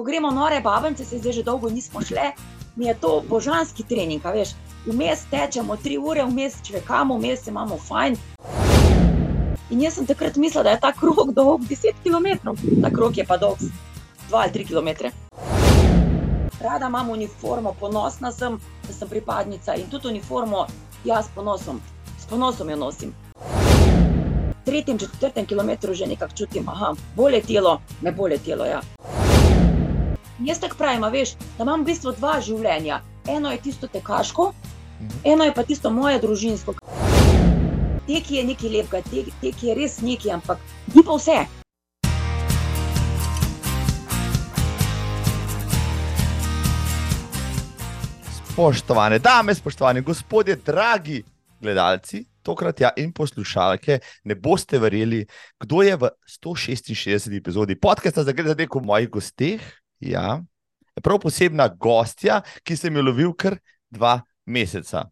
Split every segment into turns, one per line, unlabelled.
ko gremo nore babence, se zdaj že dolgo nismo šle, mi je to božanski trening, veš. Vmes tečemo tri ure, vmes čvekamo, vmes imamo fajn. In jaz sem takrat mislila, da je ta krog dolg 10 km, ta krog je pa dolg 2 ali 3 km. Rada imam uniformo, ponosna sem, da sem pripadnica in tudi uniformo jaz ponosom, s ponosom jo nosim. V tretjem, četrtem kilometru že nekako čutim, da bolje telo, ne bolje telo. Ja. Jaz tako pravim, veš, da imam v bistvu dva življenja. Eno je tisto tekaško, eno je pa tisto moje družinsko. Tek je nekaj lepega, tek, tek je res nekaj, ampak ni pa vse.
Spoštovane dame, spoštovani gospodje, dragi gledalci, tokrat ja in poslušalke, ne boste verjeli, kdo je v 166. epizodi podcasta za gledanje v mojih gosteh. Ja, prav posebna gostja, ki sem jo lovil kar dva meseca.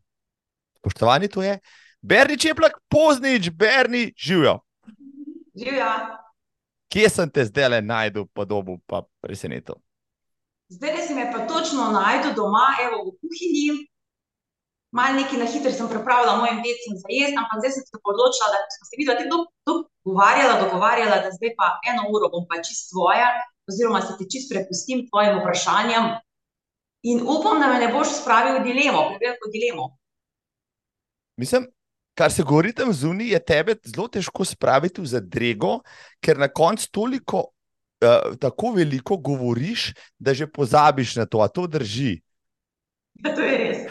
Spoštovani, to je Berni Čeplak, poznič, Berni, živijo.
Živijo.
Kje sem te zdaj le najdel, podobo pa presenetil?
Zdaj si me pa točno najdel doma, evo v kuhinji. Mal nekaj na hitro sem pripravila mojim decem za jesti, ampak zdaj sem se odločila, da smo se videli tako dogovarjala, dogovarjala, da zdaj pa eno uro bom pa čist svoja, oziroma se ti čist prepustim tvojim vprašanjem. In upam, da me ne boš spravil v dilemo, preveliko dilemo.
Mislim, kar se govori tam zunaj, je tebe zelo težko spraviti v zadrego, ker na koncu toliko, uh, tako veliko govoriš, da že pozabiš na to, a to drži.
Ja, to je res.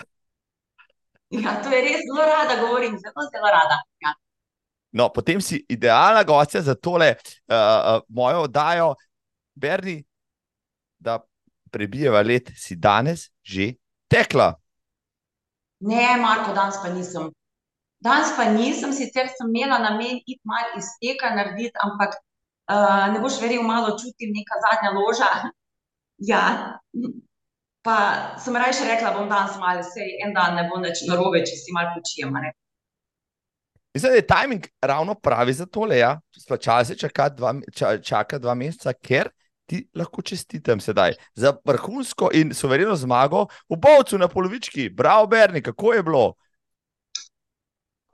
Ja, to je res zelo rada govorim, zelo, zelo rada. Ja.
No, potem si idealna gostja za tole uh, uh, mojo oddajo, Berni, da prebijeva let, si danes že tekla.
Ne, Marko, danes pa nisem. Danes pa nisem, sicer sem imela namen iti malo izteka narediti, ampak uh, ne boš verjel, malo čutim neka zadnja loža. Ja, pa sem raje rekla, bom danes malo, sej en dan ne bo več narobe, če si malo počijem.
Mislim, da je timing ravno pravi za tole. Ja? Časi čaka, čaka dva meseca, ker ti lahko čestitam sedaj za vrhunsko in suvereno zmago v Bovcu na polovički. Bravo, Berni, kako je bilo?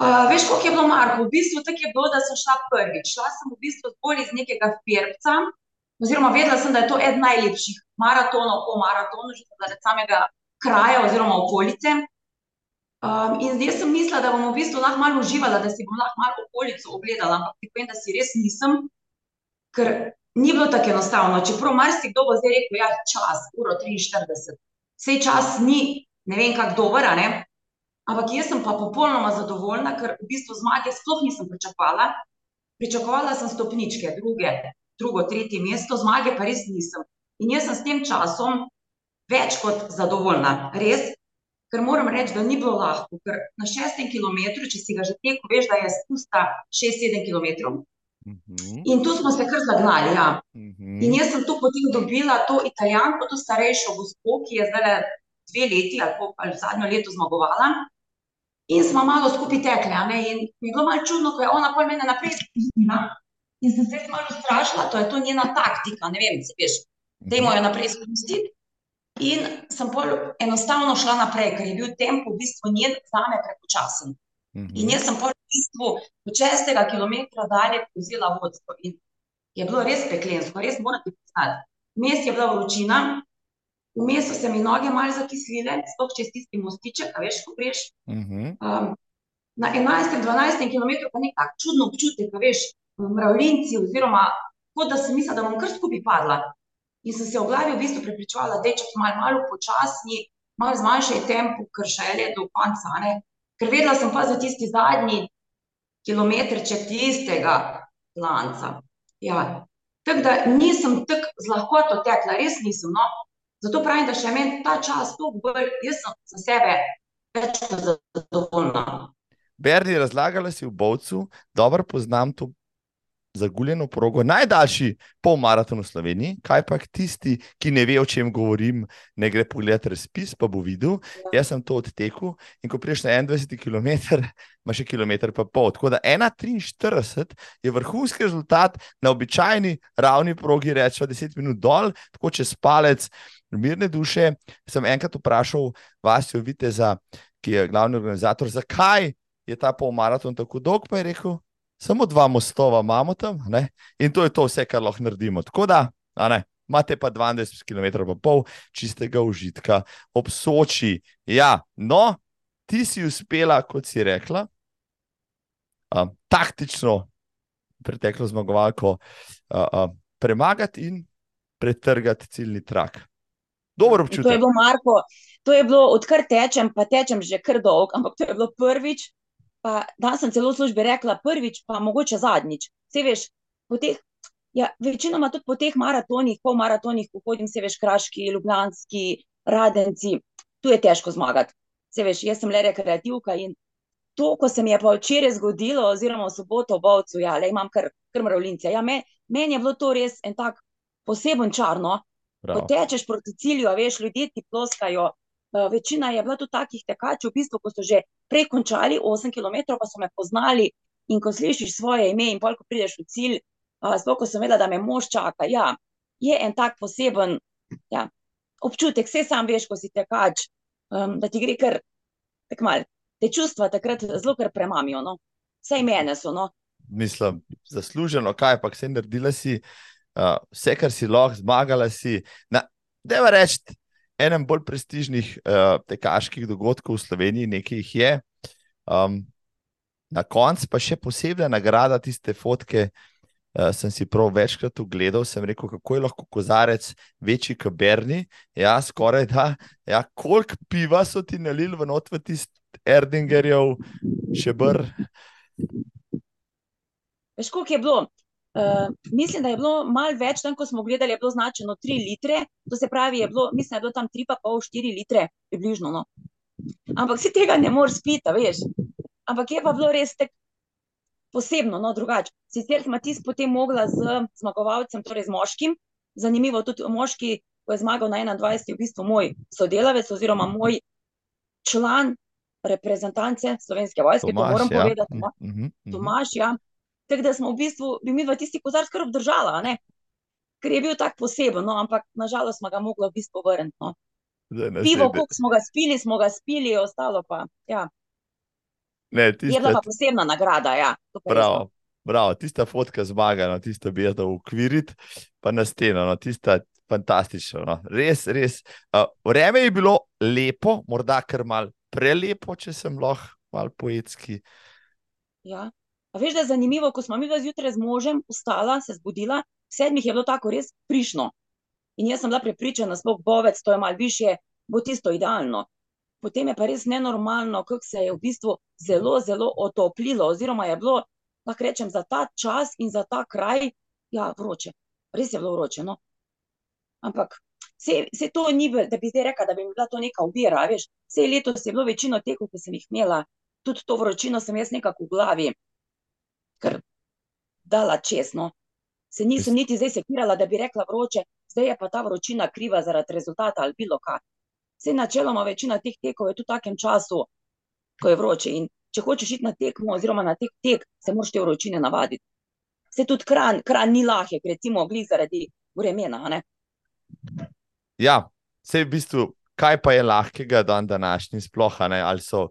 Uh, veš, kako je bilo, Marko? V bistvu tako je bilo, da sem šla prvič. Šla sem v bistvu bolj iz nekega firca, oziroma vedela sem, da je to eden najlepših maratonov po maratonu, že zaradi samega kraja oziroma okolice. Um, in zdaj sem mislila, da bom v bistvu lahko malo uživala, da si bom lahko malo okolico ogledala, ampak ti povem, da si res nisem, ker ni bilo tako enostavno. Čeprav marsikdo bo zdaj rekel, da ja, je čas, uro 43, vse čas ni, ne vem, kako dober, ne. Ampak jaz sem pa popolnoma zadovoljna, ker v bistvu zmage sploh nisem pričakovala. Pričakovala sem stopničke, druge, drugo, tretje mesto, zmage pa res nisem. In jaz sem s tem časom več kot zadovoljna, res, ker moram reči, da ni bilo lahko. Ker na šestem kilometru, če si ga že tekel, veš, da je spusta 6-7 km. -huh. In tu smo se kar zagnali. Ja. Uh -huh. In jaz sem tu potem dobila to italijanko, to starejšo gospod, ki je zdaj dve leti ali, po, ali zadnjo leto zmagovala. In smo malo skupaj tekli. In mi je bilo malo čudno, ko je ona pol mene naprej spustila. In sem se malo strašila, to je to njena taktika, ne vem, se veš, da jo naprej spustiti. In sem pol enostavno šla naprej, ker je bil tempo v bistvu njen zame prepočasen. In jaz sem pol v bistvu od šestega kilometra dalje vzela vodstvo. In je bilo res peklensko, res moram ti priznati. Vmes je bila vročina, vmes so se mi noge malo zakislile, sploh čez tisti mostiček, a veš, ko greš. Um, na 11-12 km pa nek tak čudno občutek, a veš, mravljinci, oziroma kot da sem mislila, da bom kar skupaj padla. In sem se v glavi v bistvu prepričovala, da je čas malo, malo počasni, malo zmanjšaj tempo, ker še je do konca. Ne? Ker vedela sem pa za tisti zadnji kilometrček tistega lanca. Ja. Tako da nisem tako z lahkoto tekla, res nisem. No? Zato pravim, da še meni ta čas tu bolj, jaz sem za sebe več kot zadovoljna.
Berni, razlagala si v Bovcu, dobro poznam to zaguljeno progo, najdaljši polmaraton v Sloveniji. Kaj pa tisti, ki ne ve, o čem govorim, ne gre pogledati razpis, pa bo videl. Ja. Jaz sem to odtekel in ko priješ na 21 km, imaš še kilometr pa pol. Tako da 1,43 je vrhunski rezultat na običajni ravni progi, rečemo 10 minut dol, tako čez palec. Mirne duše, sem enkrat vprašal vas, Viteza, ki je glavni organizator, zakaj je ta polmaraton tako dolg, pa je rekel, samo dva mostova imamo tam ne? in to je to vse, kar lahko naredimo. Tako da, imate pa 22 km pa pol čistega užitka ob Soči. Ja, no, ti si uspela, kot si rekla, uh, taktično preteklo zmagovalko uh, uh, premagati in pretrgati ciljni trak. Dobro občutek.
To je bilo, Marko, to je bilo, odkar tečem, pa tečem že kar dolgo, ampak to je bilo prvič, pa danes sem celo v službi rekla prvič, pa mogoče zadnjič. Se veš, po teh, ja, večinoma tudi po teh maratonih, pol maratonih, ko hodim, se veš, kraški, ljubljanski, radenci, tu je težko zmagati. Se veš, jaz sem le rekreativka in to, ko se mi je pa včeraj zgodilo, oziroma v soboto v Bovcu, ja, le imam kar, kar mravljince. Ja, me, meni je bilo to res en tak poseben čarno. Ko tečeš proti cilju, veš, ljudje ti ploskajo, večina je bila tudi takih tekačev, v bistvu, ko so že prej končali 8 km, pa so me poznali. In ko slišiš svoje ime, in pa ko prideš v cilj, uh, sploh ko sem vedela, da me mož čaka. Ja, je en tak poseben ja, občutek, vse sam veš, ko si tekač, um, da ti gre kar tako mal. Te čustva takrat zelo kar premamijo. No? Vse mene so. No?
Mislim, zasluženo, kaj pa si naredila, si uh, vse, kar si lahko, zmagala si. Deva reči, enem bolj prestižnih uh, tekaških dogodkov v Sloveniji, nekaj jih je. Um, na koncu pa še posebna nagrada, tiste fotke. Uh, sem si prav večkrat ogledal, sem rekel, kako je lahko kozarec večji, kot Berni. Ja, skoraj da. Ja, koliko piva so ti nalili v not v tisti Erdingerjev, še br.
Veš, koliko je bilo? Uh, mislim, da je bilo malo več, tam ko smo gledali, je bilo značeno 3 litre, to se pravi, je bilo, mislim, da je bilo tam 3,5-4 litre, približno. No. Ampak si tega ne moreš spiti, veš. Ampak je pa bilo res tako posebno, no, drugače. Sicer smo tisti potem mogla z zmagovalcem, torej z moškim. Zanimivo, tudi moški, ko je zmagal na 21, je v bistvu moj sodelavec oziroma moj član reprezentance slovenske vojske, Tomaš, to moram ja. povedati. No. Mm -hmm. Tomaš, ja. Tako da smo v bistvu, bi mi v tisti kozar skrb držala, ker je bil tako poseben, no? ampak nažalost smo ga mogli v bistvu vrniti. No? Pivo, koliko smo ga spili, smo ga spili, ostalo pa. Ja.
Ne, tiste...
Je bila pa posebna nagrada. Ja,
Prav. Bravo, tista fotka zmaga, no, tista bi jaz dal ukviriti, pa na steno, no, tista fantastična. No. Res, res. Uh, vreme je bilo lepo, morda kar mal prelepo, če sem lahko mal poetski.
Ja, A veš, da je zanimivo, ko smo mi zjutraj z možem vstala, se zbudila, sedmih je bilo tako res prišno. In jaz sem bila prepričana, da bo bovec, to je malo više, bo tisto idealno. Potem je pa res nenormalno, kako se je v bistvu zelo, zelo otoplilo, oziroma je bilo, lahko rečem, za ta čas in za ta kraj, ja, vroče. Res je bilo vroče. No? Ampak se, se to ni, da bi zdaj rekla, da bi bila to neka ubira. Vse letos je bilo večino tekov, ki sem jih imela, tudi to vročino sem jaz nekako v glavi kar dala česno. Se nisem niti zdaj sekirala, da bi rekla vroče, zdaj je pa ta vročina kriva zaradi rezultata ali bilo kaj. Vse načeloma večina teh tekov je v takem času, ko je vroče. In če hočeš iti na tekmo, oziroma na tek, tek se moraš te vročine navaditi. Se tudi kran, kran ni lahek, recimo, glih zaradi vremena.
Ja, vse v bistvu, kaj pa je lahkega dan današnji, sploh ne, ali so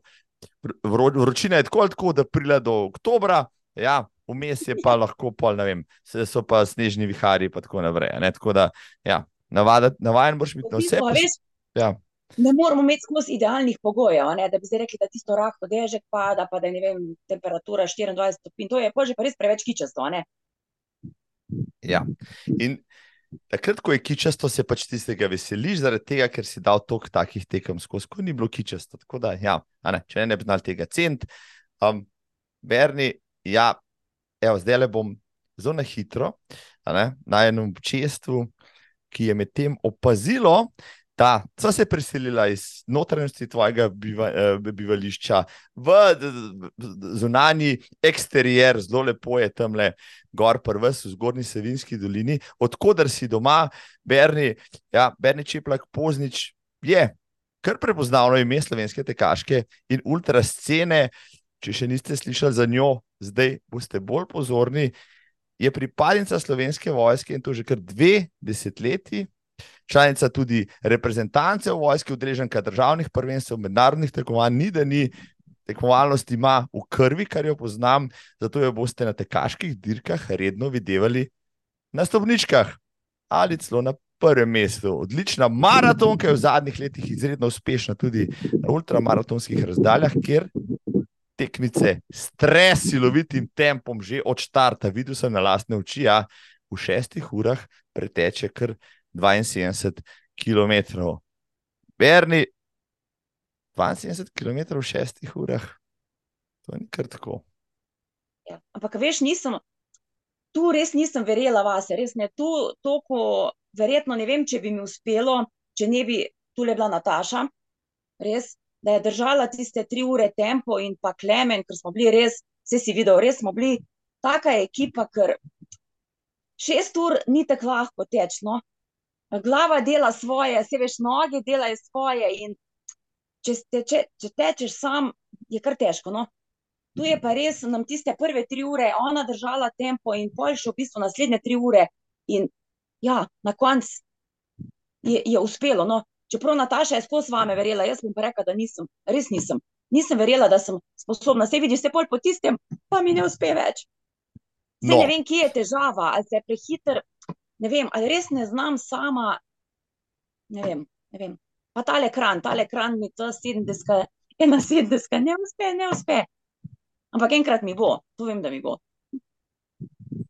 vročine tako, tako da pride do oktobra, Ja, vmes je pa lahko pol, ne vem, se so pa snežni vihari in tako naprej. Ne? Tako da, ja, navaden boš biti na vse. Ja.
Ne moramo imeti skozi idealnih pogojev, ne? da bi se rekli, da tisto rahlo dežek pada, pa da je vem, temperatura 24 stopinj. To je pa že pa res preveč kičasto.
Ja. In takrat, ko je kičasto, se pač tistega veseliš, zaradi tega, ker si dal toliko takih tekem skozi, ko ni bilo kičasto. Tako da, ja, ne, če ne bi znal tega cent. Um, Berni, Ja, evo, zdaj le bom zelo hitro, na enem občestvu, ki je medtem opazilo, Da, so se preselila iz notranjosti tvojega biva, eh, bivališča v zunanji eksterijer, zelo lepo je tam le gor, prvs v zgornji Savinski dolini, odkudar si doma, Berni, ja, Berni Čeplak, Poznič je kar prepoznavno ime slovenske tekaške in ultrascene. Če še niste slišali za njo, zdaj boste bolj pozorni. Je pripadnica slovenske vojske in to že kar dve desetletji članica tudi reprezentance v vojski, udeleženka državnih prvenstev, mednarodnih tekmovanj, ni da ni. Tekmovalnost ima v krvi, kar jo poznam, zato jo boste na tekaških dirkah redno videli na stopničkah ali celo na prvem mestu. Odlična maratonka je v zadnjih letih izredno uspešna tudi na ultramaratonskih razdaljah, kjer tekmice stres silovitim tempom že od štarta, videl sem na lastne oči, a v šestih urah preteče kar 72 km. Berni, 72 km v šestih urah, to ni kar tako.
Ja, ampak, veš, nisem, tu res nisem verjela vase, res ne. Tu, toliko, verjetno ne vem, če bi mi uspelo, če ne bi tu le bila Nataša, res, da je držala tiste tri ure tempo in pa klemen, ker smo bili res, vse si videl, res smo bili taka ekipa, ker šest ur ni tako lahko teč, no glava dela svoje, se veš, noge delajo svoje. Če, če, če tečeš sam, je kar težko. No? Tu je pa res, nam tiste prve tri ure, ona držala tempo in pol še v bistvu naslednje tri ure. In ja, na koncu je, je uspelo. No? Čeprav Nataša je skozi vame verjela, jaz bom pa rekla, da nisem, res nisem. Nisem verjela, da sem sposobna. Se vidiš, se pol po tistem, pa mi ne uspe več. No. Ne vem, kje je težava, ali se je prehiter ne vem, ali res ne znam sama. Ne vem, ne vem. Pa ta ekran, ta ekran mi to 70, 71, ne uspe, ne uspe. Ampak enkrat mi bo, to vem, da mi bo.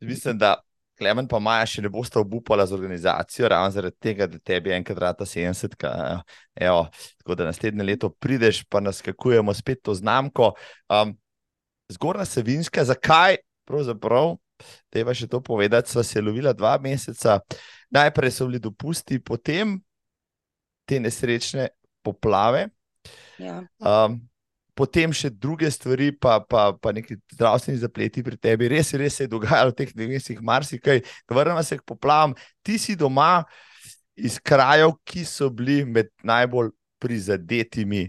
Mislim, da Klemen pa Maja še ne boste obupala z organizacijo, ravno zaradi tega, da tebi enkrat rata 70. Evo, tako da naslednje leto prideš, pa nas skakujemo spet to znamko. Um, Zgornja Savinska, zakaj pravzaprav Teba še to povedati, sva se lovila dva meseca, najprej so bili dopusti, potem te nesrečne poplave.
Ja.
Um, potem še druge stvari, pa, pa, pa neki zdravstveni zapleti pri tebi. Res, res se je dogajalo v teh mesecih, marsikaj. Vrnemo se k poplavam. Ti si doma iz krajev, ki so bili med najbolj prizadetimi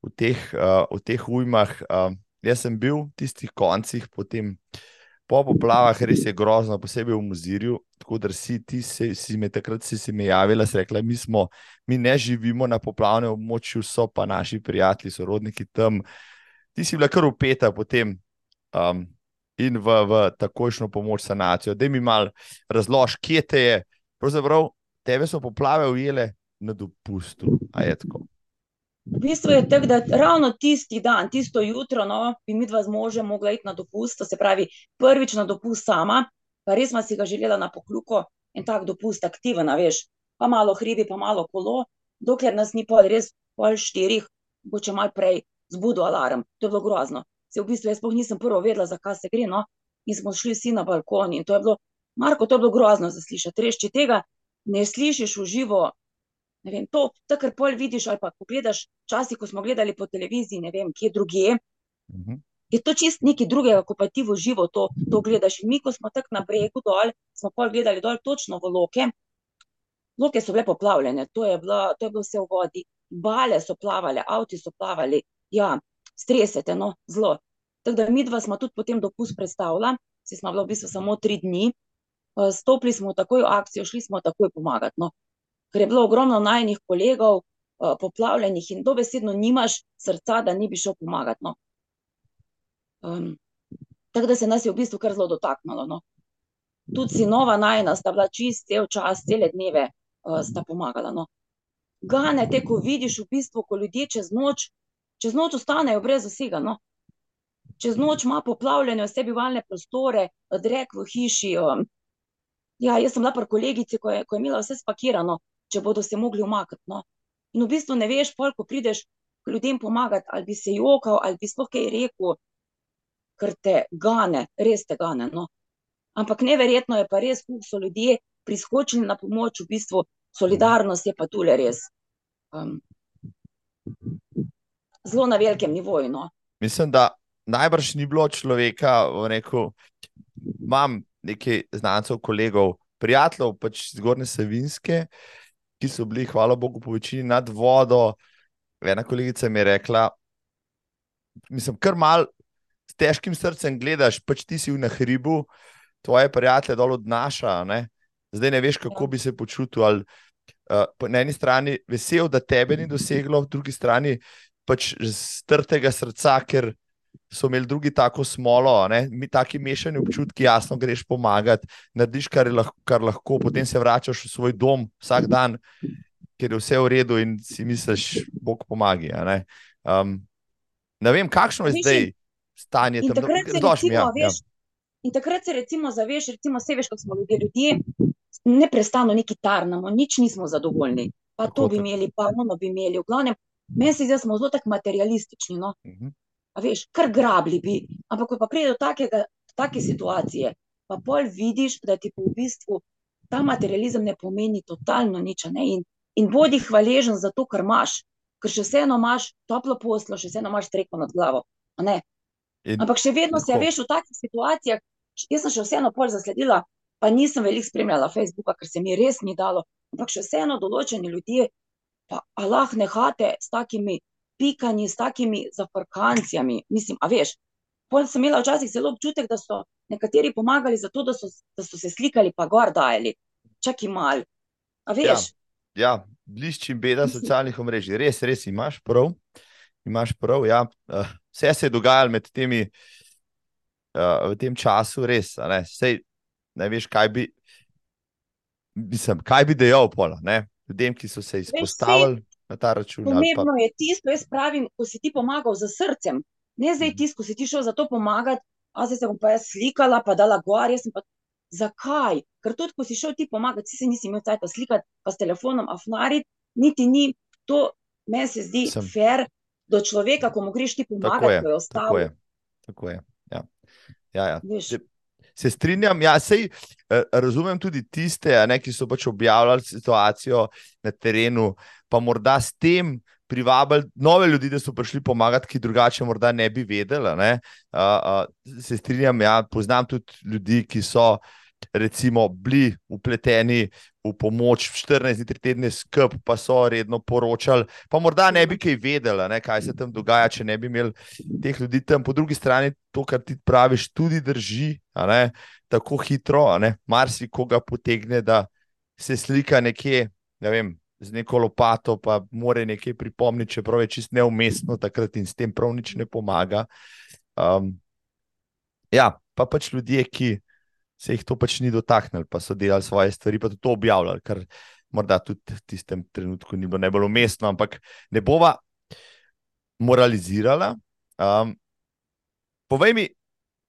v teh, uh, v teh ujmah. Uh, jaz sem bil v tistih koncih, potem po poplavah, res je grozno, posebej v Muzirju. Tako da si ti, si, si me takrat si, si me javila, si rekla, mi, smo, mi ne živimo na poplavnem območju, so pa naši prijatelji, sorodniki tam. Ti si bila kar upeta potem um, in v, v takojšno pomoč sanacijo. Da mi mal razlož, kje te je. Pravzaprav tebe so poplave ujele na dopustu, a je tako.
V bistvu je tako, da ravno tisti dan, tisto jutro, no, bi mi dva z možem mogla iti na dopust, to se pravi, prvič na dopust sama, pa res smo si ga želela na pokluko in tak dopust aktiven, veš, pa malo hribi, pa malo kolo, dokler nas ni pol res pol štirih, bo če mal prej zbudil alarm. To je bilo grozno. Se v bistvu jaz sploh nisem prvo vedela, zakaj se gre, no, in smo šli vsi na balkon in to je bilo, Marko, to je bilo grozno za slišati. Res, če tega ne slišiš v živo, ne vem, to, to, kar pol vidiš, ali pa pogledaš, časi, ko smo gledali po televiziji, ne vem, kje druge. Uh mhm. -huh. Je to čist nekaj drugega, ko pa ti v živo to, to gledaš. In mi, ko smo tako na bregu dol, smo pol gledali dol točno v loke. Loke so bile poplavljene, to je, bilo, to je bilo vse v vodi. Bale so plavale, avti so plavali, ja, stresete, no, zelo. Tako da mi dva smo tudi potem dopust predstavljali, si smo bili v bistvu samo tri dni, eh, stopili smo takoj v akcijo, šli smo takoj pomagati. No ker je bilo ogromno najnih kolegov, uh, poplavljenih in dobesedno nimaš srca, da ni bi šel pomagati. No. Um, tako da se nas je v bistvu kar zelo dotaknilo. No. Tudi sinova najna sta bila čist cel čas, cele dneve uh, sta pomagala. No. Gane te, ko vidiš v bistvu, ko ljudje čez noč, čez noč ostanejo brez vsega. No. Čez noč ima poplavljene vse bivalne prostore, drek v hiši. Um, ja, jaz sem bila pri kolegici, ko je, ko je imela vse spakirano, če bodo se mogli umakniti. No. In v bistvu ne veš, pol, ko prideš k ljudem pomagati, ali bi se jokal, ali bi sploh kaj rekel, ker te gane, res te gane. No. Ampak neverjetno je pa res, kako so ljudje priskočili na pomoč, v bistvu solidarnost je pa tule res. um, zelo na velikem nivoju. No.
Mislim, da najbrž ni bilo človeka, rekel, imam nekaj znancev, kolegov, prijateljev, pač zgornje Savinske, ki so bili, hvala Bogu, po večini nad vodo. Ena kolegica mi je rekla, mislim, kar mal s težkim srcem gledaš, pač ti si v nahribu, tvoje prijatelje dol odnaša. Ne? Zdaj ne veš, kako bi se počutil. Ali, uh, na eni strani vesel, da tebe ni doseglo, po drugi strani pač strtega srca, ker so imeli drugi tako smolo, ne? mi taki mešani občutki, jasno, greš pomagati, narediš, kar, lahko, kar lahko, potem se vračaš v svoj dom vsak dan, ker je vse v redu in si misliš, Bog pomaga. Ne? Um, ne vem, kakšno je zdaj stanje tam.
se
Doš mi, ja, ja.
veš, In takrat se recimo zaveš, recimo, vse veš, kako smo ljudje, ljudje neprestano neki tarnamo, nič nismo zadovoljni. Pa
Tako,
to bi imeli, pa ono bi imeli. V glavnem, meni se zdi, da smo zelo tako materialistični. No?
Mhm.
A veš, kar grabli bi. Ampak, ko pa pride do takega, take situacije, pa pol vidiš, da ti v bistvu ta materializem ne pomeni totalno nič. Ne? In, in bodi hvaležen za to, kar imaš, ker še vseeno imaš toplo poslo, še vseeno imaš streko nad glavo. a ne.
In,
Ampak še vedno se,
Tako.
veš, v takih situacijah, jaz sem še vseeno pol zasledila, pa nisem veliko spremljala Facebooka, ker se mi res ni dalo, ampak še vseeno določeni ljudje, pa Allah nehate s takimi pikanji, s takimi zafrkancijami, mislim, a veš. Pol sem imela včasih celo občutek, da so nekateri pomagali zato, da so, da so se slikali pa gor dajali. Čakaj mal. A veš,
ja, blišči in beda
Mislim-
socialnih omrežij. Res, res imaš prav. Imaš prav, ja. Eh, Vse se je dogajalo med temi, uh, v tem času, res. Ne, Sej, ne veš, kaj bi, mislim, kaj bi dejal pola, ne? ljudem, ki so se izpostavili na ta račun. ali Pa,
Pomembno je tisto, jaz pravim, ko si ti pomagal z srcem, ne zdaj
Mhm.
tisto, ko si ti šel za to pomagati, a zdaj se bom pa jaz slikala, pa dala gor, jaz sem pa. Zakaj? Ker tudi, ko si šel ti pomagati, si se nisi imel cajt slikati, pa s telefonom afnariti, niti ni to, meni se zdi
Sem.
fair do človeka, ko mu greš ti
tako
pomagati, ko je
tako
ostal.
je. Tako je. Ja. Ja, ja.
Veš,
Se- strinjam, ja, sej, eh, razumem tudi tiste, a ne, ki so pač objavljali situacijo na terenu, pa morda s tem privabili nove ljudi, da so prišli pomagati, ki drugače morda ne bi vedeli. a Ne. Uh, uh, se strinjam, ja, poznam tudi ljudi, ki so recimo bili upleteni v pomoč 14 dni, 3 tedne skrb, pa so redno poročali, pa morda ne bi kaj vedeli, a ne, kaj se tam dogaja, če ne bi imeli teh ljudi tam. Po drugi strani, to, kar ti praviš, tudi drži, ne, tako hitro, ne, marsikoga potegne, da se slika nekje, ne vem, z neko lopato, pa more nekaj pripomniti, čeprav je čist neumestno takrat in s tem prav nič ne pomaga. Um, ja, pa pač ljudje, ki se jih to pač ni dotaknilo, pa so delali svoje stvari, pa tudi to objavljali, kar morda tudi v tistem trenutku ni bilo najbolj umestno, ampak ne bova moralizirala. Um, povej mi,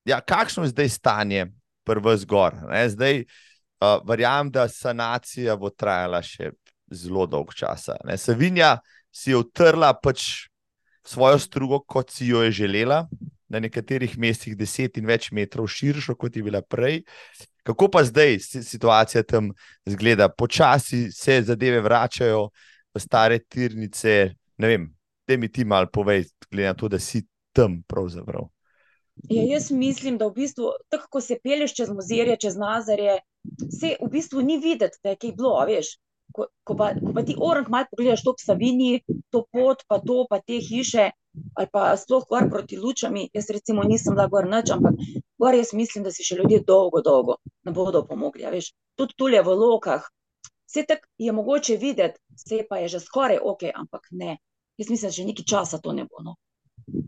ja, kakšno je zdaj stanje prvo zgor? Ne? Zdaj, uh, verjamem, da sanacija bo trajala še zelo dolg časa. Ne? Savinja si je utrla pač svojo strugo, kot si jo je želela, na nekaterih mestih 10 in več metrov širšo, kot je bila prej. Kako pa zdaj si- situacija tam zgleda? Počasi se zadeve vračajo v stare tirnice. Ne vem, da mi ti malo povej, glede na to, da si tam pravzaprav.
Ja, jaz mislim, da v bistvu, tako ko se peleš čez mozirje, čez nazarje, se v bistvu ni videti, da je kaj bilo, veš. Ko, ko, pa, ko pa ti orang malo pogledaš to v Savini, to pot, pa to, pa te hiše, ali pa sploh gor proti lučami, jaz recimo nisem bila gor nič, ampak gor jaz mislim, da si še ljudje dolgo, dolgo ne bodo pomogli, a veš. Tudi tule v lokah, vse tako je mogoče videti, vse pa je že skoraj ok, ampak ne. Jaz mislim, da že nekaj časa to ne bo. No.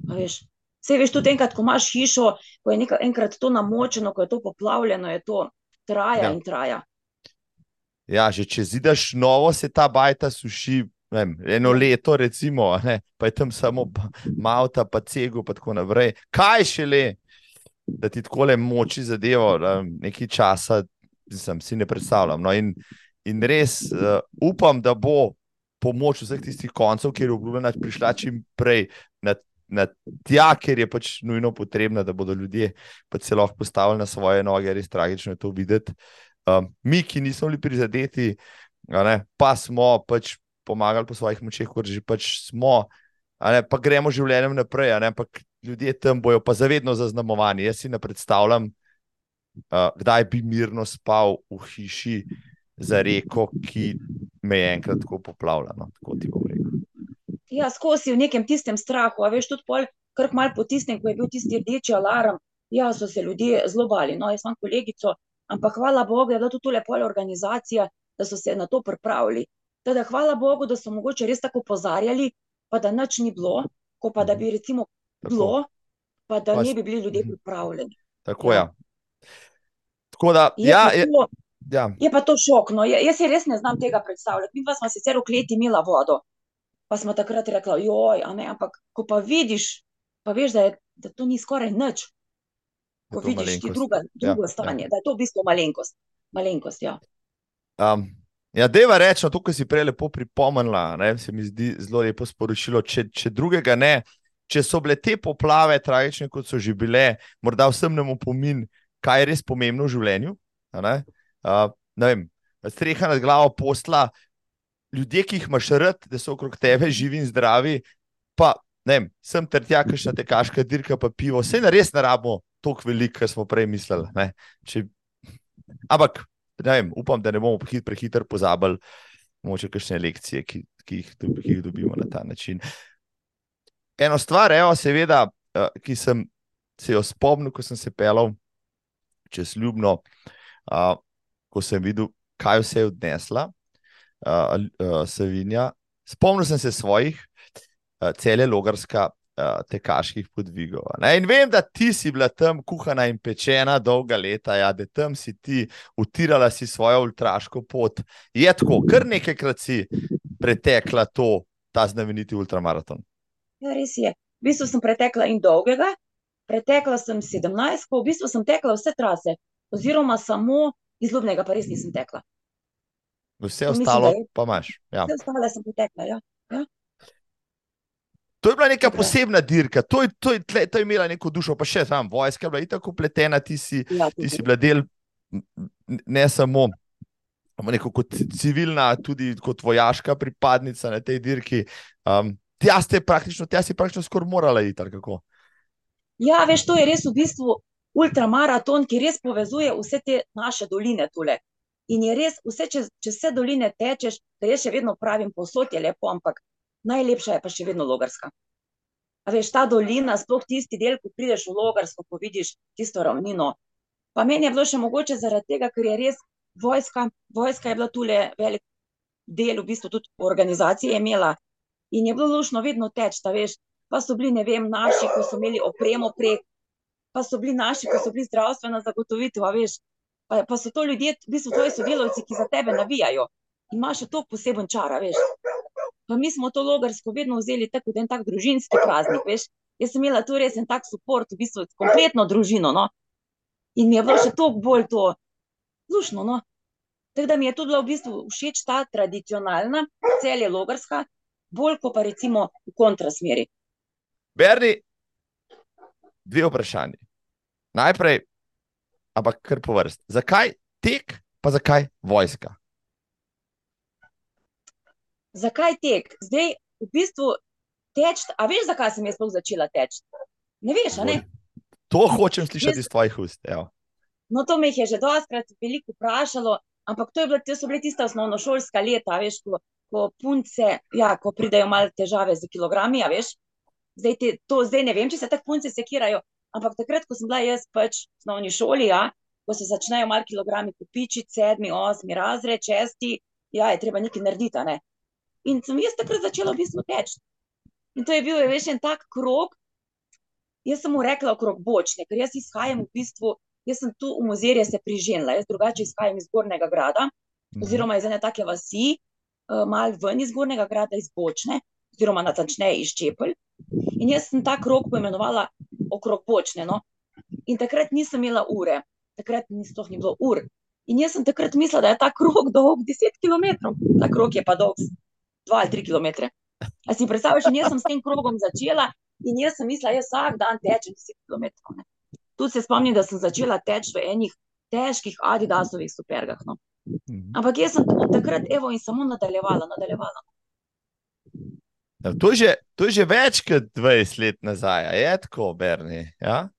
A veš. Vse veš, tudi enkrat, ko imaš hišo, ko je nekaj, enkrat to namočeno, ko je to poplavljeno, je to traja
Ja.
ja. in traja.
Ja, že če zidaš novo, se ta bajta suši. Vem, eno leto, recimo, a ne, pa je tam samo pa- Malta, pa Cego, in tako naprej. Kaj šele, da ti tako le moči zadevo, nekaj časa, mislim, si ne predstavljam. No, in, in res uh, upam, da bo pomoč vseh tistih koncev, kjer je obljubljena, prišla čim prej na, na tja, ker je pač nujno potrebna, da bodo ljudje pa se lahko postavili na svoje noge. Res tragično je to videti. Um, mi, ki nismo bili prizadeti, ne, pa smo pač pomagali po svojih močeh, kot že pač smo, ne, pa gremo življenjem naprej, ne, ampak ljudje tam bojo pa zavedno zaznamovani. Jaz si ne predstavljam, uh, kdaj bi mirno spal v hiši za reko, ki me je enkrat tako poplavila. No, tako ti bom rekel.
Ja, skozi v nekem tistem strahu, a veš, tudi pol, kar mal po tistem, ko je bil tisti rdeči alarm, ja, so se ljudje zelo bali. No, jaz imam kolegico, ampak hvala Bogu, da je bila tudi tole pol organizacija, da so se na to pripravili. Teda, hvala Bogu, da so mogoče res tako pozarjali, pa da nič ni bilo, ko pa da bi recimo bilo, pa da
Pa
ne bi bili ljudje
Mhm.
pripravljeni.
Tako,
Ja.
ja. Tako da,
Je,
ja, je,
to,
ja,
je pa to šok. No. Ja- Jaz si res ne znam tega predstavljati. Mi pa smo sicer v kleti imela vodo, pa smo takrat rekli, joj, ne, ampak ko pa vidiš, pa veš, da, je, da to ni skoraj nič. Ko vidiš druga,
Ja,
drugo
ja.
stanje, da je to v bistvu malenkost. Malenkost, ja.
Um, ja, deva reči, to, kar si prej lepo pripomnila, ne, se mi zdi zelo lepo sporočilo. Če, če drugega ne, če so bile te poplave tragične, kot so že bile, morda vsem nam opomin, kaj je res pomembno v življenju. Ne? Uh, ne vem, streha nad glavo posla, ljudje, ki jih imaš rad, da so okrog tebe živi in zdravi, pa ne vem, sem ter tja, kakšna tekaška dirka, pa pivo, vse na res ne rabimo toliko veliko, kar smo prej mislili. ne. Če, ampak vem, upam, da ne bomo prehit- prehitro pozabili, mogoče kakšne lekcije, ki, ki, jih, ki jih dobimo na ta način. Eno stvar, evo, seveda, eh, ki sem se jo spomnil, ko sem se pelal čez Ljubno, uh, ko sem videl, kaj vse je odnesla uh, uh, Savinja. Spomnil sem se svojih cele logarska. Uh, tekaških podvigov. Ne? In vem, da ti si bila tam kuhana in pečena dolga leta, ja, da tam si ti utirala si svojo ultraško pot. Je tako, kar nekajkrat si pretekla to, ta znameniti ultramaraton.
Ja, res je. V bistvu sem pretekla in dolgega, pretekla sem 17, v bistvu sem tekla vse trase, oziroma samo iz Ljubnega, pa res nisem tekla.
Vse
mislim,
ostalo
da je-
pa imaš. Ja.
Vse ostale sem pretekla. Ja.
To je bila neka
Tako je.
posebna dirka, to je, to, je, tle- to je imela neko dušo, pa še tam vojska je bila itak upletena, ti si,
Ja,
ti si bila del ne samo neko kot civilna, tudi kot vojaška pripadnica na tej dirki. Um, tja, praktično, tja si praktično skoraj morala iti,
ja, veš, to je res v bistvu ultramaraton, ki res povezuje vse te naše doline tule. In je res, vse, čez, čez vse doline tečeš, da jaz še vedno pravim, posod je lepo, ampak najlepša je pa še vedno logarska. A veš, ta dolina, sploh tisti del, ko prideš v logarsko, ko vidiš tisto ravnino. Pa meni je bilo še mogoče zaradi tega, ker je res vojska, vojska je bila tule velik del, v bistvu tudi organizacije je imela. In je bilo lušno vedno teč, ta veš, pa so bili, ne vem, naši, ko so imeli opremo prek, pa so bili naši, ko so bili zdravstvena zagotovitev, a veš, pa, pa so to ljudje, v bistvu tvoji sodelavci, ki za tebe navijajo. In imaš še to poseben čar, veš. Pa mi smo to logarsko vedno vzeli tako, kot en tak družinski praznik, veš. Jaz sem imela tu res en tak podpor, v bistvu kompletno družino, no. In mi je bilo še toliko bolj to lušno, no. Tako da mi je tudi bila v bistvu všeč ta tradicionalna, celje logarska, bolj kot pa recimo v kontrasmeri.
Berni, dve vprašanje. Najprej, ampak kar po vrst. Zakaj tek, pa zakaj vojska?
Zakaj tek? Zdaj, v bistvu, teč, a veš, zakaj sem jaz začela teči? Ne veš, a ne?
To hočem slišati iz tvojih ust. Evo.
No, to me je že dostakrat veliko vprašalo, ampak to, je bilo, to so bile tiste osnovnošolska leta, veš, ko, ko punce, ja, ko pridejo malo težave z kilogrami, a veš. Zdaj, te, to, zdaj ne vem, če se tako punce sekirajo, ampak takrat, ko sem bila jaz pač v osnovni šoli, ja, ko se začnejo malo kilogrami kopičiti, sedmi, osmi razred, šesti, ja, je treba nekaj narediti, ne. In sem jaz takrat začela v bistvu teči. In to je bil, veš, en tak krog, jaz sem mu rekla okrog bočne, ker jaz izhajam v bistvu, jaz sem tu v muzejju se priženila, jaz drugače izhajam iz Gornjega grada,
Mhm.
oziroma iz ene take vasi, uh, malo ven iz Gornjega grada, iz Bočne, oziroma natančneje iz Čepelj. In jaz sem ta krog poimenovala okrog Bočne. No? In takrat nisem imela ure, takrat ni sploh ni bilo ur. In jaz sem takrat mislila, da je ta krog dolg 10 km, ta krog je pa dolg 2 ali 3 km. A si predstavljaš, in jaz sem s tem krogom začela in jaz sem mislila, jaz vsak dan tečem 10 km. Ne. Tu se spomnim, da sem začela teči v enih težkih Adidasovih supergah. No.
Mhm.
Ampak jaz sem od takrat, evo, in samo nadaljevala, nadaljevala.
Ja, to, je že, to je že več kot 20 let nazaj, je tako, Berni. Ja?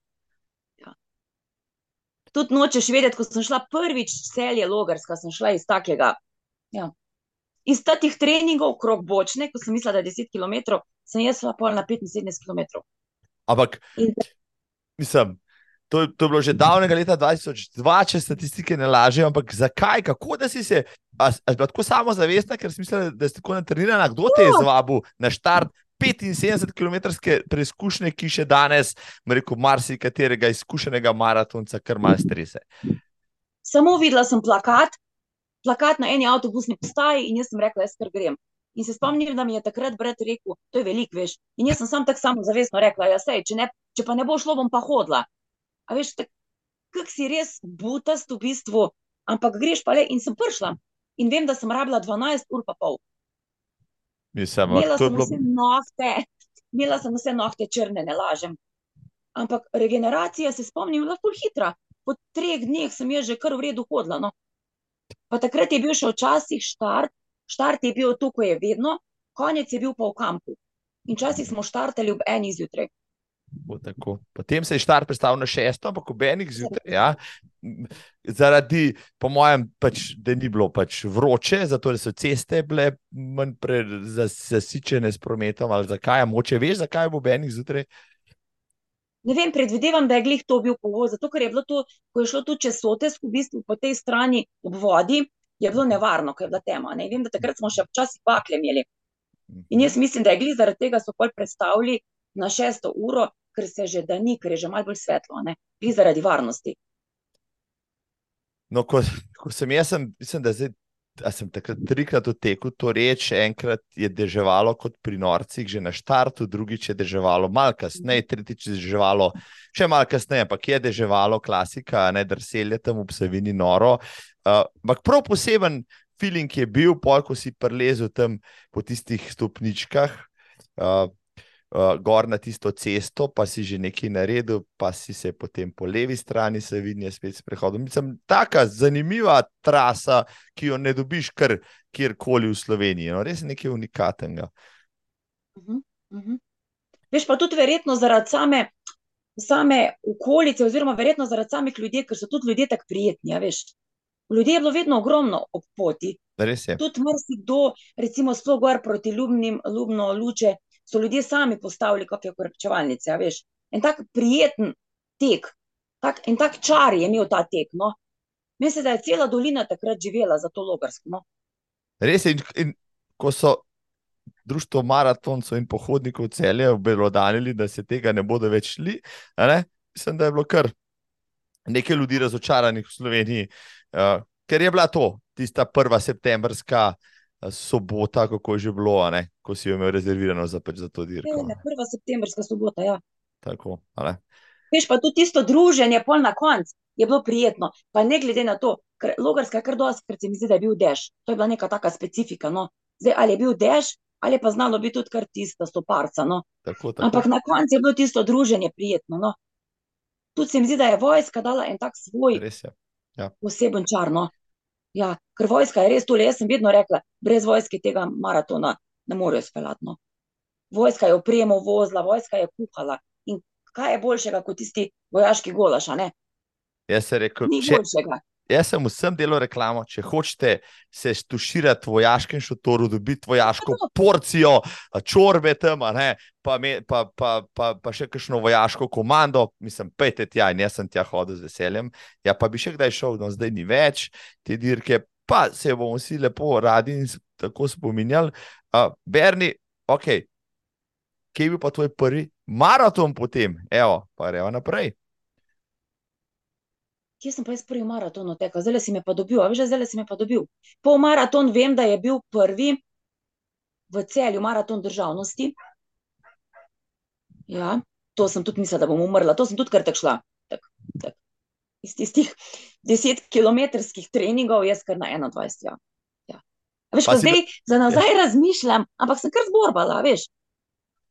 Tudi nočeš vedeti, ko sem šla prvič celje logarska, sem šla iz takega. Ja. Iz teh treningov, krok bočne, ko sem mislila, da je 10 km, sem jaz šla pol na 75 km.
Ampak,
In
mislim, to, to je bilo že davnega leta 2002, če statistike ne lažejo, ampak zakaj, kako da si se, a, a si bila tako samozavestna, ker si mislila, da si tako natrenirana, kdo te je zvabil na štart 75 km preizkušnje, ki še danes, rekel, marsikaterega izkušenega maratonca, kar mal strese.
samo videla sem plakat, plakat na eni avtobusni postaji in jaz sem rekla, jaz kar grem. In se spomnim, da mi je takrat brat rekel, to je veliko, veš. In jaz sem sam tako samozavestno rekla, ja, sej, če, ne, če pa ne bo šlo, bom pa hodila. A veš, kako si res butast v bistvu, ampak greš pa le in sem prišla. In vem, da sem rabila 12 ur pa pol.
Mislim,
Imela
je
sem
bilo.
vse nohte, imela sem vse nohte črne, ne lažem. Ampak regeneracija se spomnim, je bila ful hitra. Po treh dneh sem jaz že kar v redu hodila. No. Pa takrat je bil še včasih štart, štart je bil tu, ko je vedno, konec je bil pa v kampu. In včasih smo štartali ob eni zjutraj.
Potem se je štart predstavil na šesto, ampak ob enih zjutraj. Ja. Zaradi, po mojem, pač, da ni bilo pač vroče, zato so ceste bile manj zasičene s prometom. Ali zakaj, moče veš, zakaj ob enih zjutraj?
Ne vem, predvidevam, da je glih to bil povod, zato ker je bilo to, ko je šlo tu čez Sotes, v bistvu po tej strani ob vodi, je bilo nevarno, ker je bila tema. Ne vem, da takrat smo še včasih bakle imeli. In jaz mislim, da je glih zaradi tega so pol predstavili na šesto uro, ker se že da ni, ker je že malo bolj svetlo, ne, glih zaradi varnosti.
No, ko, ko sem jaz, sem, mislim, da zdaj, sem takrat trikrat odtekel to reč, enkrat je deževalo kot pri norcih, že na štartu, drugič je deževalo, malo kasneje, tretjič je deževalo, še malo kasneje, ampak je deževalo, klasika, ne drselje tam v Savini noro. Uh, Ampak prav poseben feeling je bil, pol, ko si prelezel tam po tistih stopničkah. Uh, uh, gor na tisto cesto, pa si že nekaj naredil, pa si se potem po levi strani Savinje spet sprehodil. Mislim, taka zanimiva trasa, ki jo ne dobiš kar kjerkoli v Sloveniji. No, res je nekaj unikatnega.
Mhm, mhm. Veš pa tudi verjetno zaradi same, same okolice, oziroma verjetno zaradi samih ljudi, ker so tudi ljudje tako prijetni, a veš. Ljudje je bilo vedno ogromno ob poti.
Res je.
Tudi marsikdo, recimo sploh gor proti Ljubnim, Ljubno luče, so ljudje sami postavili kakšne krepčevalnice, a veš. En tak prijeten tek, tak, en tak čar je imel ta tek, no. Mislim, da je cela dolina takrat živela za to logarsko, no.
Res je. In, in ko so društvo maratoncev in pohodnikov celje obelodanili, da se tega ne bodo več šli, ne, mislim, da je bilo kar nekaj ljudi razočaranih v Sloveniji, uh, ker je bila to tista prva septembrska uh, sobota, kako je že bilo, ko si jo imel rezervirano za, pač za to dirko.
Ne, prva septembrska sobota, ja.
Tako, a ne.
Veš pa tudi tisto druženje, pol na koncu je bilo prijetno, pa ne glede na to, ker Logarska kar dostikrat se mi zdi, da je bil dež. To je bila neka taka specifika, no. Zdaj, ali je bil dež, ali pa znalo biti tudi kar tista stoparca, no.
Tako, tako.
Ampak na koncu je bilo tisto druženje prijetno, no. Tudi se mi zdi, da je vojska dala en tak svoj
Res je.
poseben čar, no. Ja, ker vojska je res tole, jaz sem vedno rekla, brez vojske tega maratona ne morejo speljati, no. Vojska je opremo vozila, vojska je kuhala. In kaj je boljšega kot tisti vojaški ne?
Jaz sem rekel,
Ni
če,
boljšega.
Jaz sem vsem delal reklamo, če hočete se stuširati v vojaškem šotoru, dobiti vojaško porcijo, čorbe tam, ne, pa, me, pa, pa, pa, pa še kakšno vojaško komando, mislim, pejte tja in jaz sem tja hodil z veseljem. Ja, pa bi še kdaj šel, no zdaj ni več te dirke, pa se bomo vsi lepo radi in tako spominjali. Uh, Berni, ok, kje je bil pa tvoj prvi maraton potem? Evo, pa gremo naprej.
Kje sem pa jaz prvi maraton odtekla? Zdaj si me pa dobil, a veš, zdaj si me pa dobil. Pol maraton vem, da je bil prvi v celju maraton državnosti. Ja, to sem tudi mislila, da bom umrla, to sem tudi kar tako šla. Tak, tak. Iz tistih desetkilometrskih treningov, jaz kar na 21. Ja. Ja. A veš,
Pa
ko
si bila-
zdaj za nazaj razmišljam, ampak sem kar zborbala, veš.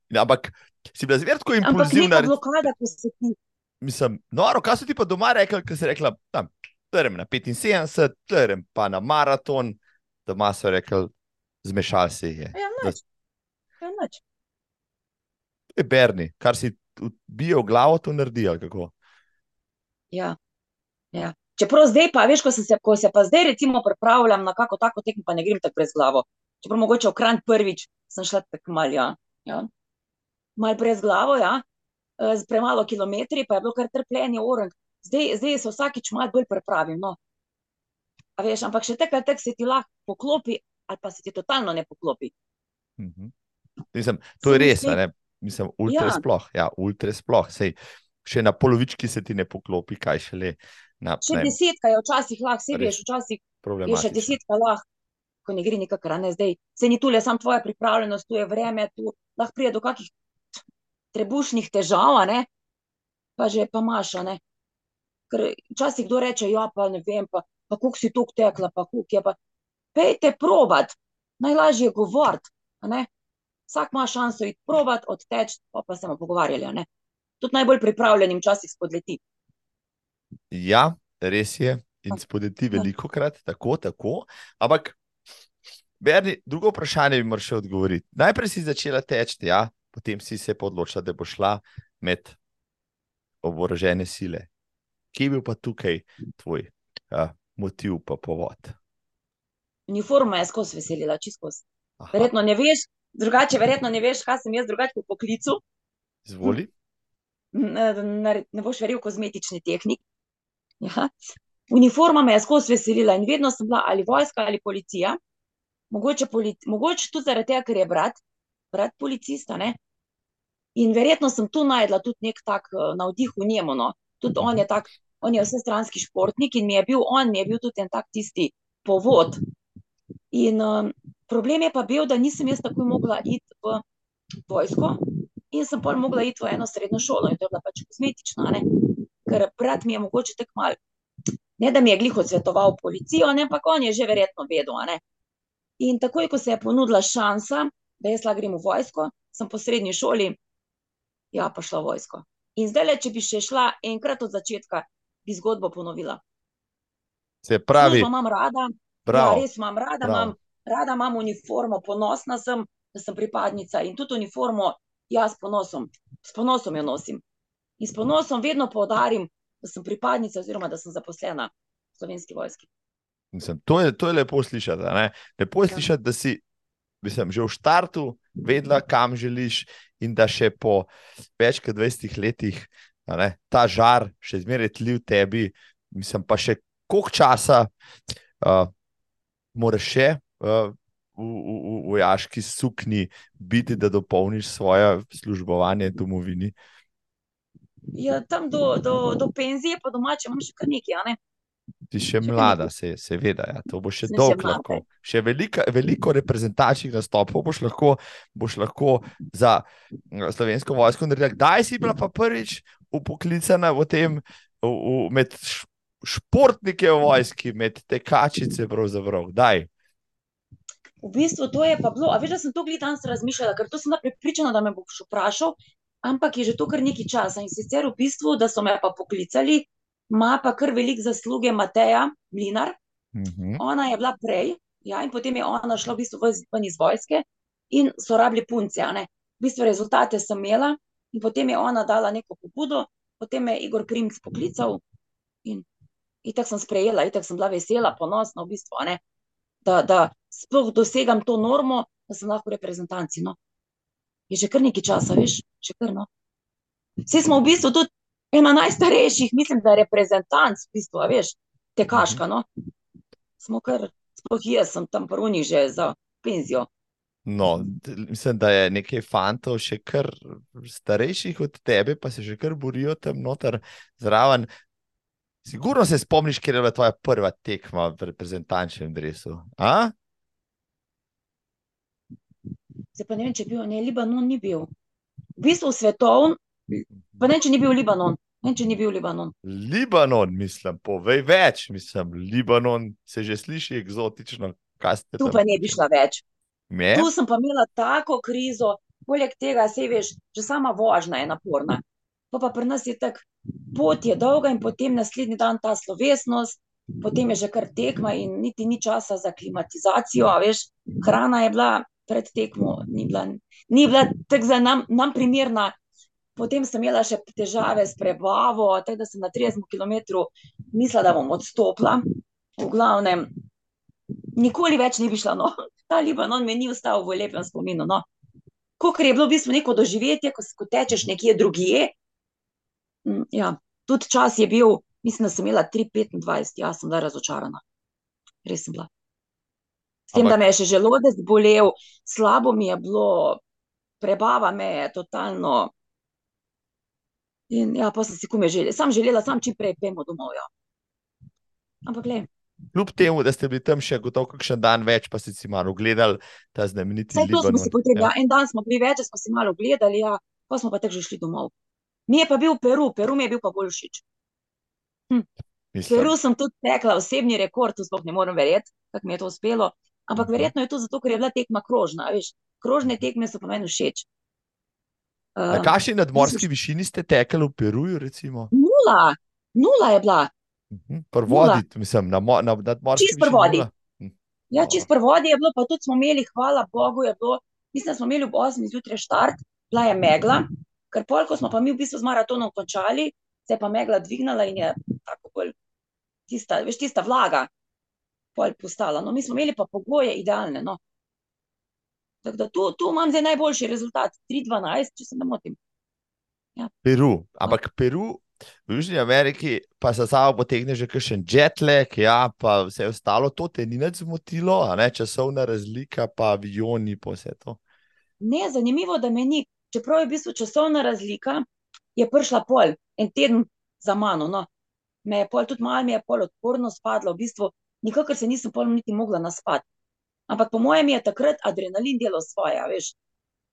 Ja, Ampak si bila zmerno tako
Ampak
impulzivna.
neka blokada, ko se ti
Mislim, noro, kaj so ti pa doma rekli, ker si rekla, tam, trem na 75, trem pa na maraton. Doma so rekli, zmešal jih je.
Ja. Kaj nič.
To je Berni, kar si bijo v glavo, to naredi. ali kako?
Ja. Ja. Čeprav zdaj, pa veš, ko, se, ko se pa zdaj recimo pripravljam na kako tako tekmo, pa ne grem tako brez glavo. Čeprav mogoče v Kranj prvič sem šla tako mal, ja. ja. Mal brez glavo, ja. Z premalo kilometri, pa je bilo kar trpljenje orang. Zdaj, zdaj se vsakič malo bolj pripravim. No. A veš, ampak še takrat tak se ti lahko poklopi, ali pa se ti totalno ne poklopi.
Mhm. Mislim, to je res, ne? Mislim, ultra
Ja.
sploh. Ja, ultra sploh. Sej, še na polovički se ti ne poklopi, kaj šele na
Še
ne
desetka je včasih lahko, se veš, včasih je še desetka lahko, ko ne gre nikakor, ne zdaj. Se ni tule samo tvoja pripravljenost, tu je vreme, tu lahko pride do kakih trebušnih težav, ne, pa že pa imaš, ne. Ker včasih kdo reče, ja, pa ne vem, pa, pa koliko si tok tekla, pa koliko je pa. Pejte probat, najlažje je govoriti, ne. Vsak ima šanso iti probat, odteči, pa pa se bomo pogovarjali, ne. Tudi najbolj pripravljenim včasih spodleti.
Ja, res je. In
Ja.
spodeti
Ja.
veliko krat, tako, tako. Ampak, Berni, drugo vprašanje bi moral še odgovoriti. Najprej si začela teči, ja, potem si se pa odločila, da bo šla med oborožene sile. Kje je bil pa tukaj tvoj uh, motiv, pa povod?
Uniforma je skozi veselila, čisto Verjetno ne veš, drugače, verjetno ne veš, kaj sem jaz drugače po poklicu.
Izvoli.
Ne, ne, boš verjel, kozmetični tehnik. Ja. Uniforma me je skozi veselila in vedno sem bila ali vojska ali policija. Mogoče, poli, mogoče tudi zaradi tega, ker je brat, brat policista. Ne? In verjetno sem tu najdla tudi nek tak uh, navdih v njemu. No. Tudi on je tak, on je vsestranski športnik in mi je bil, on mi je bil tudi en tak tisti povod. In um, problem je pa bil, da nisem jaz takoj mogla iti v vojsko in sem pol mogla iti v eno srednjo šolo in to je bila pač kozmetična, ne? ker brat mi je mogoče tako mal, ne da mi je glih odsvetoval policijo, ne, ampak on je že verjetno vedel, ne. In takoj, ko se je ponudila šansa, da jaz lahko grem v vojsko, sem po srednji šoli, ja, pa šla v vojsko. In zdaj, le, če bi še šla enkrat od začetka, bi zgodbo ponovila.
Se pravi,
Službo imam rada, ja,
prav.
res imam rada,
prav.
imam, rada imam uniformo, ponosna sem, da sem pripadnica in tudi uniformo jaz s ponosom, s ponosom jo nosim. In s ponosom vedno poudarim, da sem pripadnica oziroma da sem zaposlena v slovenski vojski.
Mislim, to, je, to je lepo slišati. ne. Lepo je
Ja.
slišati, da si mislim, že v startu vedela, kam želiš, in da še po več kot 20 letih ne, ta žar še zmeraj tli v tebi. Mislim pa še koliko časa uh, moraš še uh, v, v, v vojaški sukni biti, da dopolniš svoje službovanje domovini.
Ja, tam do, do, do penzije, pa domače imam še kar nekaj, ne?
Ti še
Še
mlada, se, seveda, ja, to bo še
Sem še
dolgo
mlada.
lahko. Še velika, veliko reprezentančnih nastopov boš lahko, boš lahko za mm, slovensko vojsko naredila. Kdaj si bila pa prvič upoklicana v tem, v, v, med športnike v vojski, med tekačice, pravzaprav? Kdaj?
V bistvu to je pa bilo, a veš, da sem to glih danes razmišljala, ker to sem prepričana, da me boš vprašal, ampak je že to kar nekaj časa in sicer v bistvu, da so me pa poklicali, ima pa kar velik zasluge Mateja Mlinar,
Mhm.
ona je bila prej, ja, in potem je ona šla v bistvu ven- iz vojske in so rabili punce. V bistvu rezultate sem imela in potem je ona dala neko pobudo, potem me je Igor Primc poklical in itak sem sprejela, itak sem bila vesela, ponosna v bistvu, ne, da, da sploh dosegam to normo, da sem lahko v reprezentanci, no. Je že kar nekaj časa, veš, še kar, no. Vsi smo v bistvu tudi ena najstarejših, mislim, da reprezentanc, v bistvu, veš, tekaška, no. Smo kar, sploh jaz sem tam prvni že za penzijo.
No, mislim, da je nekaj fantov še kar starejših od tebe, pa se že kar borijo tam noter zraven. Sigurno se spomniš, kje je bila tvoja prva tekma v reprezentančnem. A?
Zdaj pa ne vem, če je bil, ne, Libanon ni bil. V bistvu svetovn, pa ne, če ni bil Libanon, ne, vem, če ni bil Libanon.
Libanon, mislim, povej več. Mislim, Libanon se že sliši eksotično.
Tu pa ne bi šla več.
Me?
Tu sem pa imela tako krizo, poleg tega, sej veš, že sama vožnja je naporna. Pa pa pri nas je tako, pot je dolga in potem naslednji dan ta slovesnost, potem je že kar tekma in niti ni časa za klimatizacijo, a veš, hrana je bila pred tekmo ni bila, ni bila tako za nam, nam primerna. Potem sem imela še težave s prebavo, tako da sem na 30 km mislila, da bom odstopila. V glavnem, nikoli več ni bi šla. No. Ta Libanon mi ni ostal v lepem spominu. No. Ko je bilo v bistvu neko doživetje, ko, ko tečeš nekje drugje. Mm, ja, tudi čas je bil, mislim, da sem imela 3,25, jaz sem bila razočarana. Res sem bila. S tem, Ampak... da me je še želodec bolel, slabo mi je bilo, prebava me je totalno. In ja, pa sem si kume želela, sam želela, sam čim prej pojmo domov. Ja. Ampak, gledaj.
Kljub temu, da ste bili tam še gotovo kakšen dan več, pa ste si malo ogledali ta znameniti
svet. Zato smo si potem, ja. ja, en dan smo bili več, smo si malo ogledali, ja, pa smo pa tako že šli domov. Mi je pa bil Peru, Peru mi je bil pa bolj všeč. Hm. Peru sem tudi tekla osebni rekord, to sploh ne morem verjeti, kako mi je to uspelo. Ampak mhm. verjetno je to zato, ker je bila tekma krožna. Veš, krožne tekme so pa meni všeč.
Na kakšni nadmorski višini ste tekli v Peruju? Recimo?
Nula, nula je bila.
Mhm, prvodi, mislim, na, na nadmorski.
Čist prvodi. Hm. Ja, čist prvodi je bilo, pa tudi smo imeli, hvala Bogu, je bilo, mislim, da smo imeli ob 8 zjutraj štart, bila je megla, ker pol, ko smo pa mi v bistvu z maratonom končali, se je pa megla dvignala in je tako bolj tista, veš, tista vlaga pol postala. No, mi smo imeli pa pogoje idealne. No. Tako da tu, tu imam zdaj najboljši rezultat, 3-12, če se ne motim.
Ja. Peru, ampak no. Peru. V Južni Ameriki pa se samo potegne že kakšen jetlag, ja, pa vse ostalo, to te ni več zmotilo, ne, časovna razlika, pa avioni, pa vse to.
Ne, zanimivo, da me ni. Čeprav je v bistvu časovna razlika, je prišla pol, en teden za mano. No. Me je pol, tudi malo mi je pol odporno spadlo, v bistvu nikakor se nisem pol niti mogla naspati. Ampak po mojem je takrat adrenalin delal svoje, veš.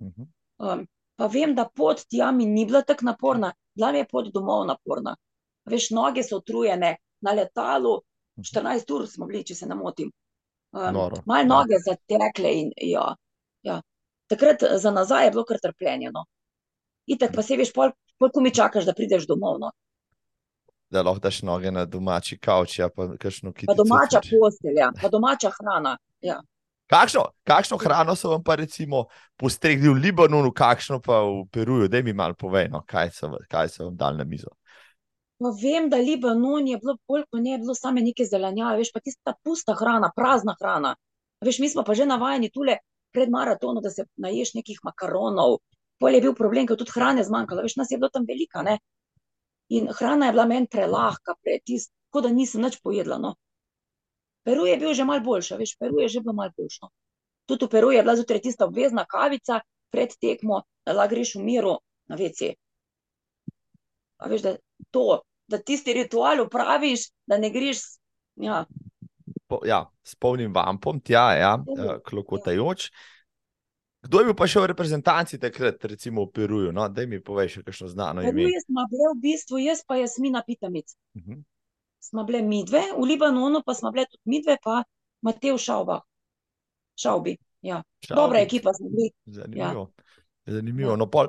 Mhm. Um, pa vem, da pot tja mi ni bila tako naporna, bila mi je pot domov naporna. Veš, noge so utrujene, na letalu 14 mhm. ur smo bili, če se ne motim. Um, Mal noge ja. zatekle in ja, ja. Takrat za nazaj je bilo kar trpljenje. No. Itek pa se veš, pol, pol ko mi čakaš, da prideš domov. No
da lahko daš noge na domači kavč. Ja, pa,
pa domača postelja, pa domača hrana. Ja.
Kakšno, kakšno hrano so vam pa recimo postregli v Libanonu, kakšno pa v Peruju, da mi malo povej, no, kaj, so, kaj so vam dali na mizo.
Pa vem, da Libanon je bilo bolj kot ne, bilo samo neke zelenjave, veš pa tista pusta hrana, prazna hrana. Veš, mi smo pa že navajeni tule pred maratonom, da se naješ nekih makaronov. Pol je bil problem, ker tudi hrane zmanjkalo, veš, nas je bilo tam velika, ne. In hrana je bila meni prelahka, pretist, tako da nisem več pojedla. No. Peru je bil že malo boljši, veš, Peru je že bilo malo boljši. No. Tudi v Peru je bila zjutraj tista obvezna kavica pred tekmo, da lahko greš v miru na vece. Veš, da, to, da tisti ritual upraviš, da ne greš. Ja.
Po, ja, spomnim vam, pom tja, ja, ja. klokotajoč. Ja. Kdo je bil pa še v reprezentanci takrat, recimo v Peruju? No? Da mi poveš, kakšno znano ime.
Jaz bile v bistvu, jaz pa Jasmina Pitamic. Uh mhm. -huh. Smo bile midve, v Libanonu pa smo bile tudi midve, pa Matej Šauba. Šaubi. Ja. Šaubi. Dobra ekipa smo bili.
Zanimivo. Ja. Zanimivo. No, pol,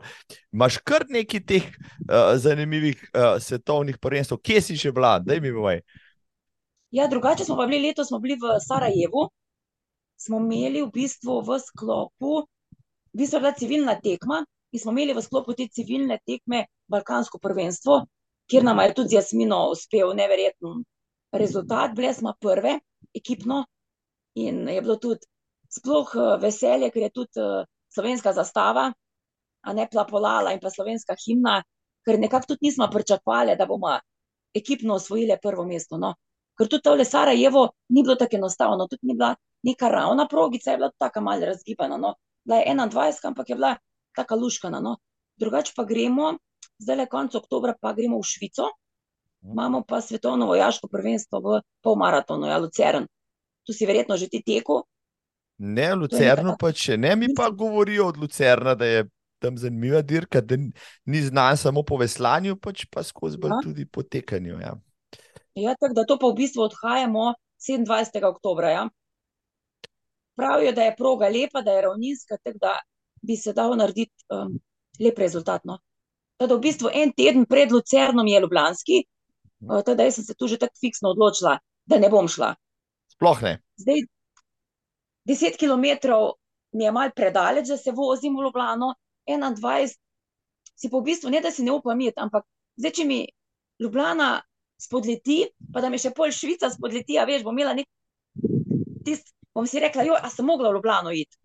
imaš kar nekaj teh uh, zanimivih uh, svetovnih prvenstv, kje si še bila, da mi povej.
Ja, drugače smo pa bili letos, smo bili v Sarajevu, smo imeli v bistvu v sklopu v bistvu bila civilna tekma in smo imeli v sklopu te civilne tekme Balkansko prvenstvo, kjer nam je tudi z Jasmino uspel neverjeten rezultat. Bile smo prve ekipno in je bilo tudi sploh eh, veselje, ker je tudi uh, slovenska zastava, a ne plapolala in pa slovenska himna, ker nekako tudi nismo pričakovali, da bomo ekipno osvojili prvo mesto. No. Ker tudi to Sarajevo ni bilo tako enostavno, tudi ni bila neka ravna progica, je bila tako malo razgibana. No bila je 21, ampak je bila tako luškana. No. Drugače pa gremo, zdaj le konec oktobra, pa gremo v Švico, mhm. imamo pa svetovno vojaško prvenstvo v polmaratonu, ja, Lucern. Tu si verjetno že ti teku.
Ne, Lucerno pa če ne, mi pa govorijo od Lucerna, da je tam zanimiva dirka, da ni znan samo po veslanju, pač pa skozi bolj ja. tudi po tekanju. Ja,
ja tako da to pa v bistvu odhajamo 27. oktobra. Ja pravijo, da je proga lepa, da je ravninska, tako da bi se dal narediti um, lep rezultat. No. Teda v bistvu en teden pred Lucernom je Ljubljanski, uh, teda jaz sem se tu že tako fiksno odločila, da ne bom šla.
Sploh ne.
Zdaj, deset km mi je mal predaleč, da se vozim v Ljubljano, 21, si po v bistvu ne, da si ne upam imeti, ampak zdaj, če mi Ljubljana spodleti, pa da mi še pol Švica spodleti, a veš, bom imela nek tist, bom si rekla, jo, a sem mogla v Ljubljano iti.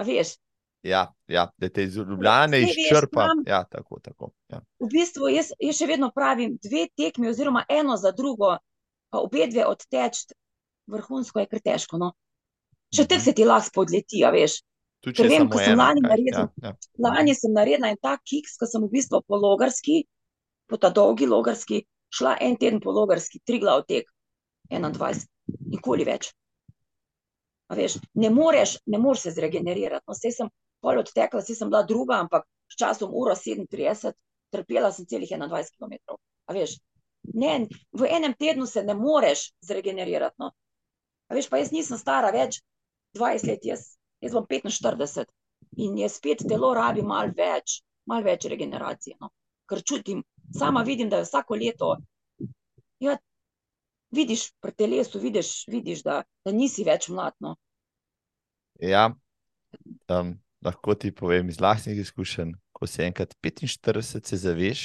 A veš,
Ja, ja, da te iz
veš,
izčrpa. Ja, tako, tako. Ja.
v bistvu jaz, jaz še vedno pravim, dve tekmi, oziroma eno za drugo, pa obe dve odteč, vrhunsko je kar težko. No. Še tek se ti lahko spodleti, a veš.
Tudi če
vem, ko sem lani naredila-
Ja, ja.
Lani sem naredila en tak kiks, ko sem v bistvu po logarski, po ta dolgi logarski, šla en teden po logarski, tri glav tek, 21, nikoli več. A veš, ne moreš, ne moreš se zregenerirati. No, sem pol odtekla, saj sem bila druga, ampak s časom uro 37, trpela sem celih 21 km. A veš, ne, v enem tednu se ne moreš zregenerirati. No. A veš, pa jaz nisem stara več 20 let, jaz, jaz bom 45 in je spet telo rabi malo več, malo več regeneracije. No. Ker čutim, sama vidim, da je vsako leto, ja, vidiš pri telesu, vidiš, vidiš da, da nisi več mlad. No.
Ja, um, lahko ti povem iz lastnih izkušenj, ko si enkrat 45, se zaveš,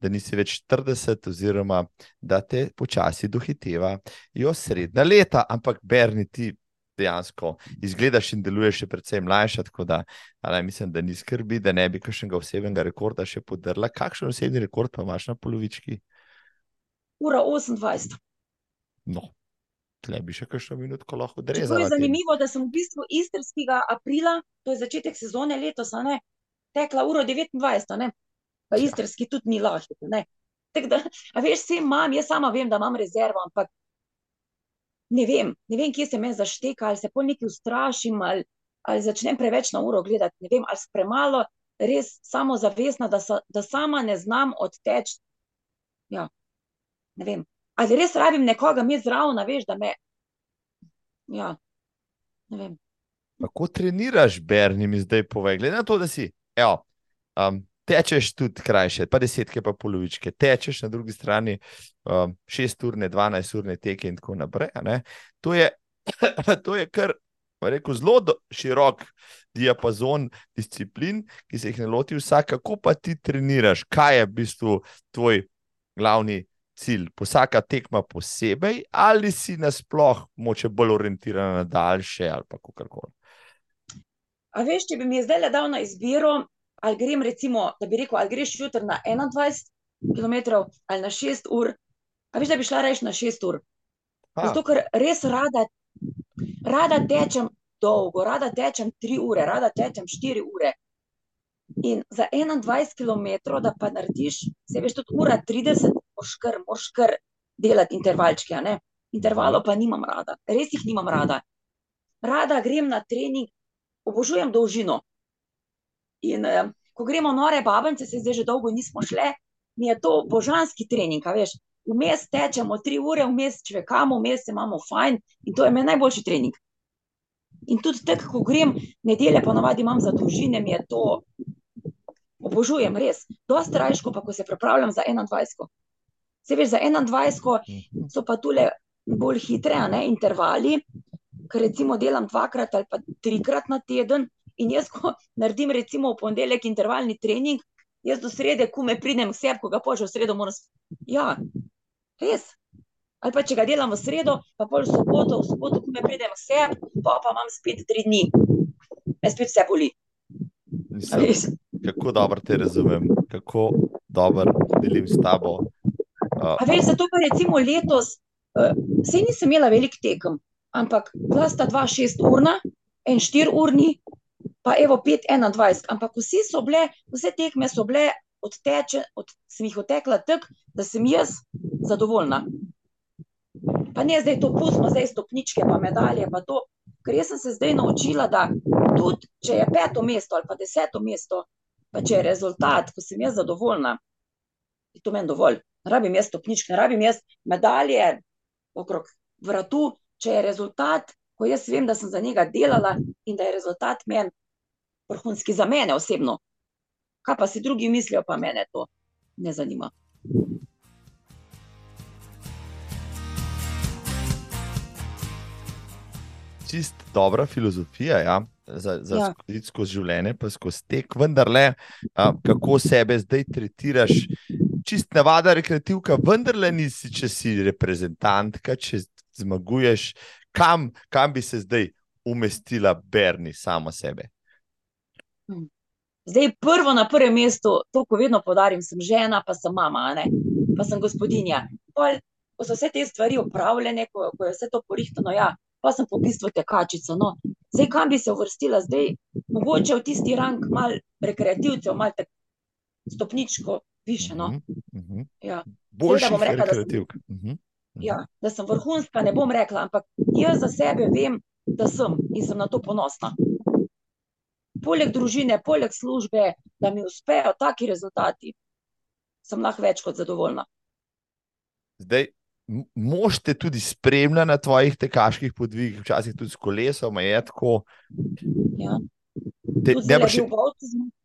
da nisi več 40, oziroma da te počasi dohiteva jo srednja leta, ampak Berni ti dejansko izgledaš in deluješ še precej mlajša, tako da ali, mislim, da ni skrbi, da ne bi kakšnega osebnega rekorda še podrla. Kakšen osebni rekord pa imaš na polovički?
Ura 28.
No, tle bi še kakšno minutko lahko
Čeprav
odrezala.
je zanimivo, da sem v bistvu istrskega aprila, to je začetek sezone letos, ne, tekla uro 29, a ne. Pa
Ja.
istrski tudi ni lahko. Tako da, a veš, vse imam, jaz sama vem, da imam rezervo, ampak ne vem, ne vem, kje se meni zašteka, ali se pol nekaj ustrašim, ali, ali začnem preveč na uro gledati, ne vem, ali sem premalo res samozavestna, da, sa, da sama ne znam odteči. Ja, ne vem. Ali res rabim nekoga imeti zraven, veš, da me. Ja, ne vem.
Kako treniraš, Berni, mi zdaj povej? Glede na to, da si, evo, um, tečeš tudi krajše, pa desetke, pa polovičke, tečeš na drugi strani um, šesturne, dvanajsturne teke in tako naprej. To je, to je kar, rekel, zelo do, širok diapazon disciplin, ki se jih ne loti vsak. Kako pa ti treniraš, kaj je v bistvu tvoj glavni cilj? Vsaka tekma posebej, ali si nasploh moče bolj orientirana na daljše ali pa kakorkoli.
A veš, če bi mi zdaj le dal na izbiro, ali grem recimo, da bi rekel, ali greš jutri na 21 km ali na 6 ur, a veš, da bi šla reči na 6 ur.
A,
Zato, ker res rada, rada tečem dolgo, rada tečem 3 ure, rada tečem 4 ure. In za 21 km, da pa narediš, se veš, tudi ura 30, moraš kar, moraš kar delati intervalčke. Intervalov pa nimam rada, res jih nimam rada. Rada grem na trening, obožujem dolžino. In eh, ko gremo nore babence, se zdaj že dolgo nismo šle, mi je to božanski trening, a veš. Vmes tečemo tri ure, vmes čvekamo, vmes se imamo fajn in to je meni najboljši trening. In tudi tako, ko grem, nedelje ponavadi imam za dolžine, mi je to, obožujem res. Dosti rajško pa, ko se pripravljam za 21. Se veš, za 21
mhm.
so pa tule bolj hitre, ne, intervali, ker recimo delam dvakrat ali pa trikrat na teden in jaz, ko naredim recimo v ponedeljek intervalni trening, jaz do srede, ko me pridem k sebi, ko ga požem v sredo, moram, s- ja, res. Ali pa če ga delam v sredo, pa pol v soboto, v soboto, ko me pridem k sebi, pa pa imam spet tri dni. Me spet vse boli.
Mislim. Kako dobro te razumem, kako dobro delim s tabo. Uh,
veš, zato pa recimo letos, uh, sej nisem imela veliko tekem, ampak bila sta dva šest urna, en štiri urni, pa evo pet enaindvajset, ampak vsi so bile, vse tekme so bile odteče, od, sem jih odtekla tako, da sem jaz zadovoljna. Pa ne zdaj to pustimo, zdaj stopničke, pa medalje, pa to, ker jaz sem se zdaj naučila, da tudi če je peto mesto ali pa deseto mesto, pa če je rezultat, ko sem jaz zadovoljna, je to meni dovolj. Ne rabim jaz stopničk, ne rabim jaz medalje okrog vratu, če je rezultat, ko jaz vem, da sem za njega delala in da je rezultat meni vrhunski za mene osebno. Kaj pa si drugi mislijo, pa mene to ne zanima.
Čist dobra filozofija. Ja. Za, za
Ja.
skozi, skozi življenje, pa skozi tek, vendar le, kako sebe zdaj tretiraš, čist navada rekreativka, vendar le nisi, če si reprezentantka, če zmaguješ, kam, kam bi se zdaj umestila Berni samo sebe.
Zdaj, prvo na prvem mestu, to, ko vedno podarim, sem žena, pa sem mama, a ne? pa sem gospodinja. Pol, ko so vse te stvari upravljene, ko, ko je vse to porihtano, ja, pa sem po bistvu tekačica. No. Zdaj, kam bi se uvrstila, zdaj, mogoče v tisti rang, mal rekreativcev, mal tak stopničko više. No.
Mhm, mhm.
Ja.
Boljši
bom rekla, da sem-
rekreativka. Mhm, mhm.
Ja, da sem vrhunska, ne bom rekla, ampak jaz za sebe vem, da sem in sem na to ponosna. Poleg družine, poleg službe, da mi uspejo taki rezultati, sem lahko več kot zadovoljna.
Zdaj, mož te tudi spremlja na tvojih tekaških podvigih, včasih tudi s kolesom, je tako.
Ja.
Te, ne boš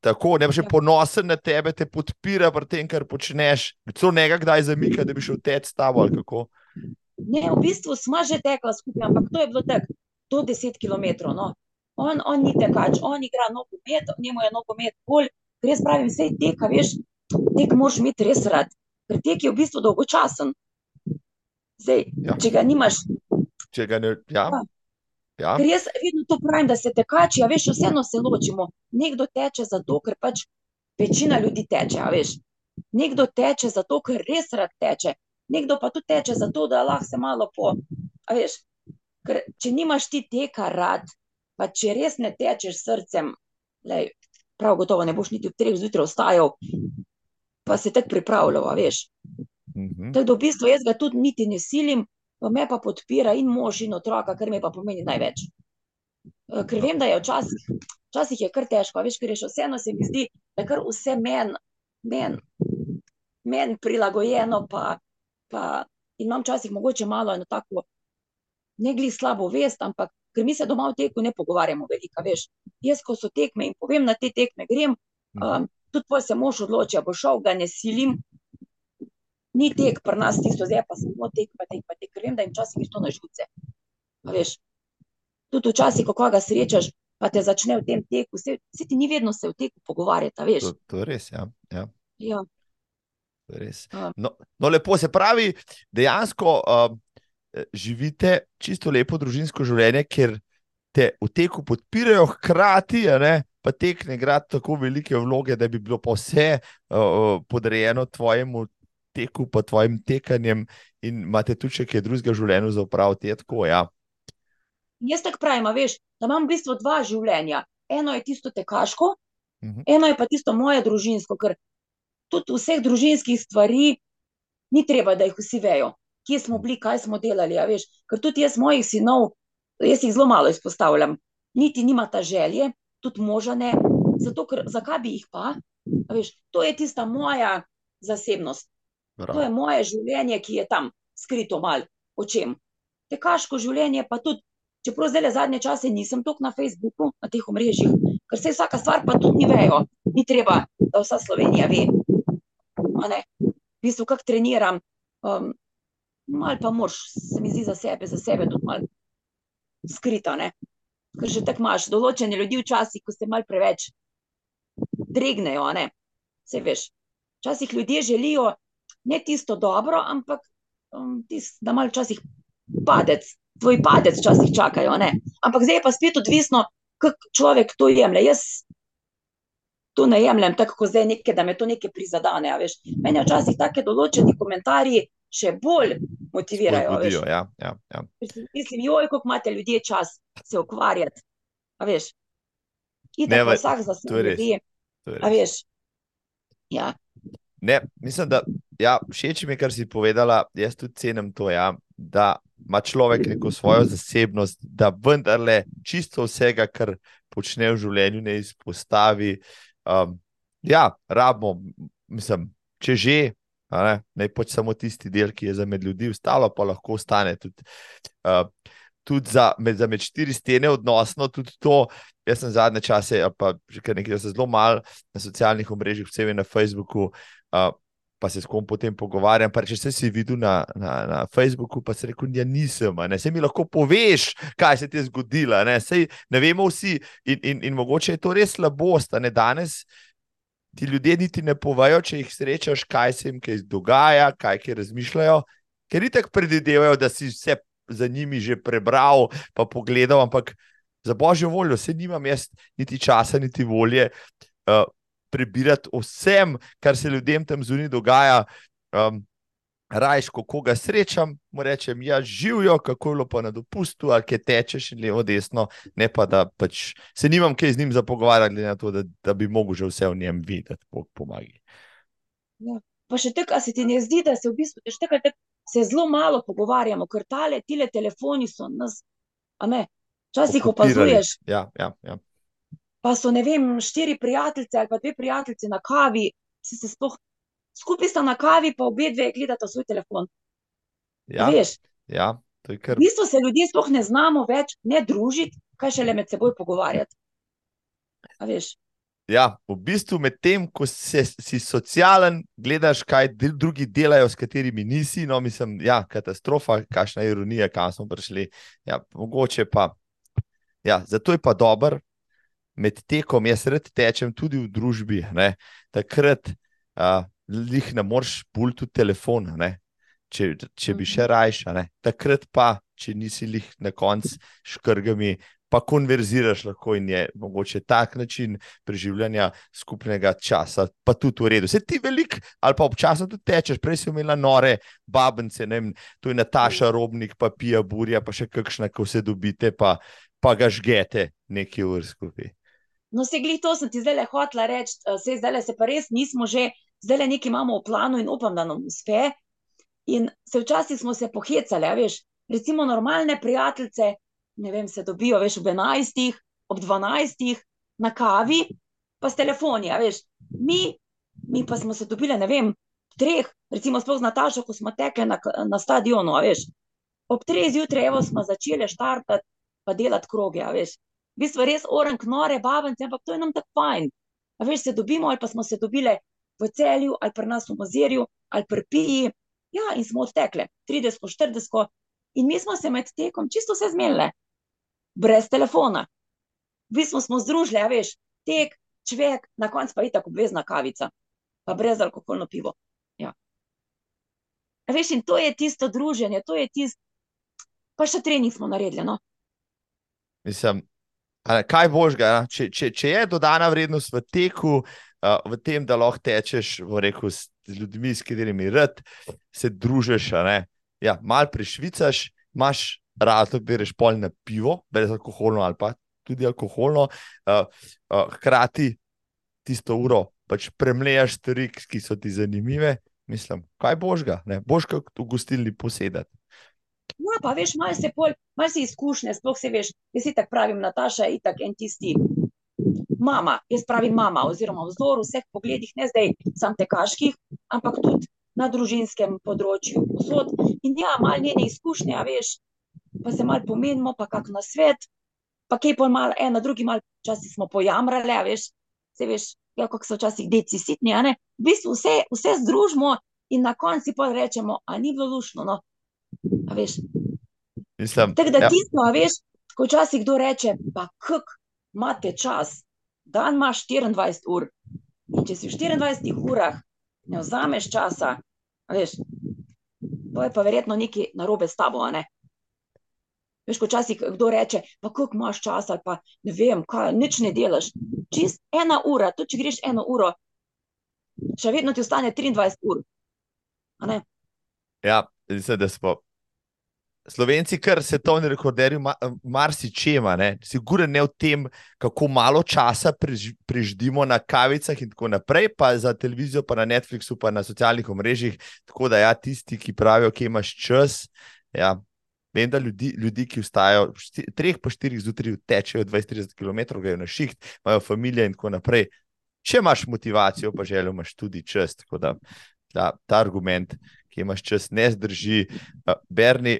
tako, ne boš
Ja.
ponosen na tebe, te podpira pri tem, kar počneš. Celo nekaj kdaj zamika, da bi šel teč s tabo ali kako.
Ne, v bistvu smo že tekla skupaj, ampak to je bilo tako, do 10 km. No. On, on ni tekač, on igra nogomet, njemu je nogomet bolj, jaz pravim, vse teka, veš, tek moraš imeti res rad, ker tek je v bistvu dolgočasen. Zdaj,
Ja.
če ga nimaš,
Če ga ne, ja,
Ja.
ja.
ker jaz vedno to pravim, da se tekači, a veš, vseeno se ločimo. Nekdo teče zato, ker pač večina ljudi teče, a veš. Nekdo teče zato, ker res rad teče, nekdo pa tudi teče zato, da lahko se malo po. A veš, ker če nimaš ti teka rad, pa če res ne tečeš srcem, lej, prav gotovo ne boš niti ob treh zjutraj vstajal, pa se tako pripravljal, a veš.
Mhm.
Tako da v bistvu jaz ga tudi niti ne silim, pa me pa podpira in mož in otroka, kar mi pa pomeni največ. Eh, Ker vem, da je včasih, včasih je kar težko, veš, ker je še vseeno se mi zdi, da je kar vse meni men, men prilagojeno, pa, pa in imam včasih mogoče malo eno tako, ne glih slabo vest, ampak ker mi se doma v teku ne pogovarjamo veliko, veš. Jaz, ko so tekme in povem, na te tekme grem, um, tudi pol se mož odloči, a bo šel, ga ne silim. Ni tek pri nas tisto, zdaj pa samo tek, pa tek, pa tek, ker vem, da jim včasih gre to na živce. A veš, tudi včasih, ko koga srečaš, pa te začne v tem teku, se, se ti ni vedno se v teku pogovarjati, a veš.
To, to res. Ja. Ja,
Ja,
res.
Ja.
No, no, lepo se pravi, dejansko uh, živite čisto lepo družinsko življenje, ker te v teku podpirajo, hkrati ne, pa tek ne igra tako velike vloge, da bi bilo pa vse uh, podrejeno tvojemu teku, pa tvojim tekanjem, in imate tudi še kaj drugega v življenju za upraviti. Je tako, ja.
jaz tako pravim, veš, da imam v bistvu dva življenja. Eno je tisto tekaško,
Mhm.
eno je pa tisto moje družinsko, ker tudi vseh družinskih stvari ni treba, da jih vsi vejo, kje smo bili, kaj smo delali. a Veš, ker tudi jaz mojih sinov, jaz jih zelo malo izpostavljam, niti nimata želje, tudi moža ne. Zato, ker zakaj bi jih pa? A Veš, to je tista moja zasebnost. To je moje življenje, ki je tam skrito mal o čem. Tekaško življenje pa tudi, čeprav zdaj zadnje čase nisem toliko na Facebooku, na teh omrežjih, ker se vsaka stvar pa tudi ni vejo. Ni treba, da vsa Slovenija ve. Ne? V bistvu, kako treniram, um, mal pa moraš, se mi zdi za sebe, za sebe tudi mal skrita, ne. Ker že tako imaš določene ljudi včasih, ko se mal preveč dregnejo, ne. Saj veš, včasih ljudje želijo ne tisto dobro, ampak um, tis, da malo včasih padec, tvoj padec včasih čakajo, ne. Ampak zdaj je pa spet odvisno, kako človek to jemlje. Jaz to ne jemljem tako, kot zdaj nekaj, da me to nekaj prizadene, a veš. Mene včasih take določeni komentarji še bolj motivirajo.
Spodbudijo, ja, ja, ja.
Mislim, joj, kako imate ljudje čas se ukvarjati. A veš,
va-
pa vsak za
je
a veš. Ja,
Ne, mislim, da ja, všeč mi je, kar si povedala. Jaz tudi cenim to, ja, da ima človek neko svojo zasebnost, da vendarle čisto vsega, kar počne v življenju, ne izpostavi. Um, ja, rabimo, mislim, če že, ne, naj pač samo tisti del, ki je za med ljudi, ostalo pa lahko ostane tudi. Uh, Tudi za med, za med štiri stene, odnosno tudi to, jaz sem zadnje čase, pa že kar nekaj, da se zelo malo na socialnih omrežjih, vsem na Facebooku, uh, pa se s kom potem pogovarjam. Če se si videl na, na, na Facebooku, pa se rekel, da ja, nisem, ne se mi lahko poveš, kaj se ti je zgodilo. Ne, Sej, ne vemo vsi, in, in, in mogoče je to res slabost. Danes ti ljudje niti ne povajo, če jih srečaš, kaj se jim kaj dogaja, kaj kaj razmišljajo, ker ti tako predvidevajo, da si vse za njimi že prebral, pa pogledal, ampak. Za božjo voljo, se nimam jaz niti časa, niti volje. Uh, prebirati o vsem, kar se ljudem tam zunaj dogaja. Um, Rajš, ko koga srečam, mu rečem, ja, živijo, kako je bilo pa na dopustu, ali kaj tečeš in levo, desno, ne pa da pač se nimam kaj z njim za pogovarjati, na to, da, da bi mogel že vse v njem videti, Bog pomaga.
Ja. Pa še tako, se ti ne zdi, da se v bistvu tek, tek, se zelo malo pogovarjamo, ker tale, tile telefoni so nas, a ne, včasih opazuješ.
Ja, ja, ja
pa so ne vem, štiri prijateljice ali pa dve prijateljice na kavi, si se sploh skupaj sta na kavi, pa obe dve gledata svoj telefon.
Ja, veš. Ja, to je kar.
V bistvu se ljudje sploh ne znamo več ne družiti, kaj šele med seboj pogovarjati. A veš.
Ja, v bistvu med tem, ko se, si socialen, gledaš, kaj drugi delajo, s katerimi nisi. No, mislim, ja, katastrofa, kakšna ironija, kam smo prišli. Ja, mogoče pa. Ja, zato je pa dobro, med tekom, jaz red tečem tudi v družbi, ne? takrat uh, jih ne moreš pult v telefon, ne? če, če bi še mhm. rajša. Takrat pa, če nisi jih na koncu škrgami, pa konverziraš lahko in je mogoče tak način preživljanja skupnega časa, pa tudi v redu. Se ti velik, ali pa občasno tudi tečeš, prej si imela nore babence, ne vem, tu je Nataša. Robnik, pa pija burja, pa še kakšna, ko se dobite, pa, pa ga žgete nekaj ur skupaj.
No, se glej, to sem ti zdaj le hotla reči, eh, se zdaj le se pa res nismo že, zdaj le nekaj imamo v planu in upam, da nam uspe. In se včasih smo se pohecali, veš, recimo normalne prijateljice, ne vem, se dobijo, veš, ob 11, ob 12 na kavi, pa s telefoni, veš. Mi, mi pa smo se dobili, ne vem, treh, recimo sploh z Natašo, ko smo tekli na, na stadionu, veš. Ob treh zjutraj smo začeli štartati, pa delati kroge, veš v bistvu res orang, nore, babence, ampak to je nam tako fajn. A veš, se dobimo, ali pa smo se dobile v celju, ali pri nas v mozirju, ali pri piji. Ja, in smo odtekle, 30, 40, in mi smo se med tekom čisto vse zmedle, brez telefona. V bistvu smo združili, a veš, tek, človek, na koncu pa je tako obvezna kavica, pa brez alkoholno pivo. Ja. A veš, in to je tisto druženje, to je tisto, pa še trening smo naredili. No?
Mislim, Kaj božga, če, če, če je dodana vrednost v teku, uh, v tem, da lahko tečeš rekel, s ljudmi, s katerimi rad se družiš, ja, malo prešvicaš, imaš razlog, da greš pol na pivo, brezalkoholno ali pa tudi alkoholno, uh, uh, hkrati tisto uro pač premlejaš stvari, ki so ti zanimive. Mislim, kaj božga, božga v gostilni posedati.
No, pa veš, malo se pol, malo se izkušnje, sploh se veš, jaz si tako pravim, Nataša je itak en tisti. Mama, jaz pravim mama, oziroma vzor v vseh pogledih, ne zdaj sam tekaških, ampak tudi na družinskem področju. Posod. In ja, malo njene izkušnje, veš, pa se malo pomenimo, pa kak na svet, pa kaj pol malo, ena, drugi malo, včasih smo pojamrali, veš, se veš, ja, kako so včasih deci sitni, a ne, v bistvu vse, vse združimo in na konci pa rečemo, a ni bilo lušno, no, Tako da ja. tisto, veš, ko včasih kdo reče, pa kak imate čas, dan imaš 24 ur. In če si v 24 urah ne vzameš časa, veš, to je pa verjetno nekaj narobe s tabo. Ne? Veš, ko včasih kdo reče, pa kak imaš čas, ali pa ne vem, kaj, nič ne delaš. Čist ena ura, tudi če greš eno uro, še vedno ti ostane 23 ur.
Ja, da smo Slovenci, kar svetovni rekorderji, marsičema, ne, sigurno ne v tem, kako malo časa prež, preždimo na kavicah in tako naprej, pa za televizijo, pa na Netflixu, pa na socialnih omrežjih. Tako da, ja, tisti, ki pravijo, da imaš čas. Ja, vem, da ljudi, ljudi ki vstajajo treh, pa štirih zjutraj, tečejo 20-30 km, grejo na šiht, imajo družino in tako naprej. Če imaš motivacijo, pa želijo, imaš tudi čas. Tako da, da ta argument ki imaš čas, ne zdrži. Berni,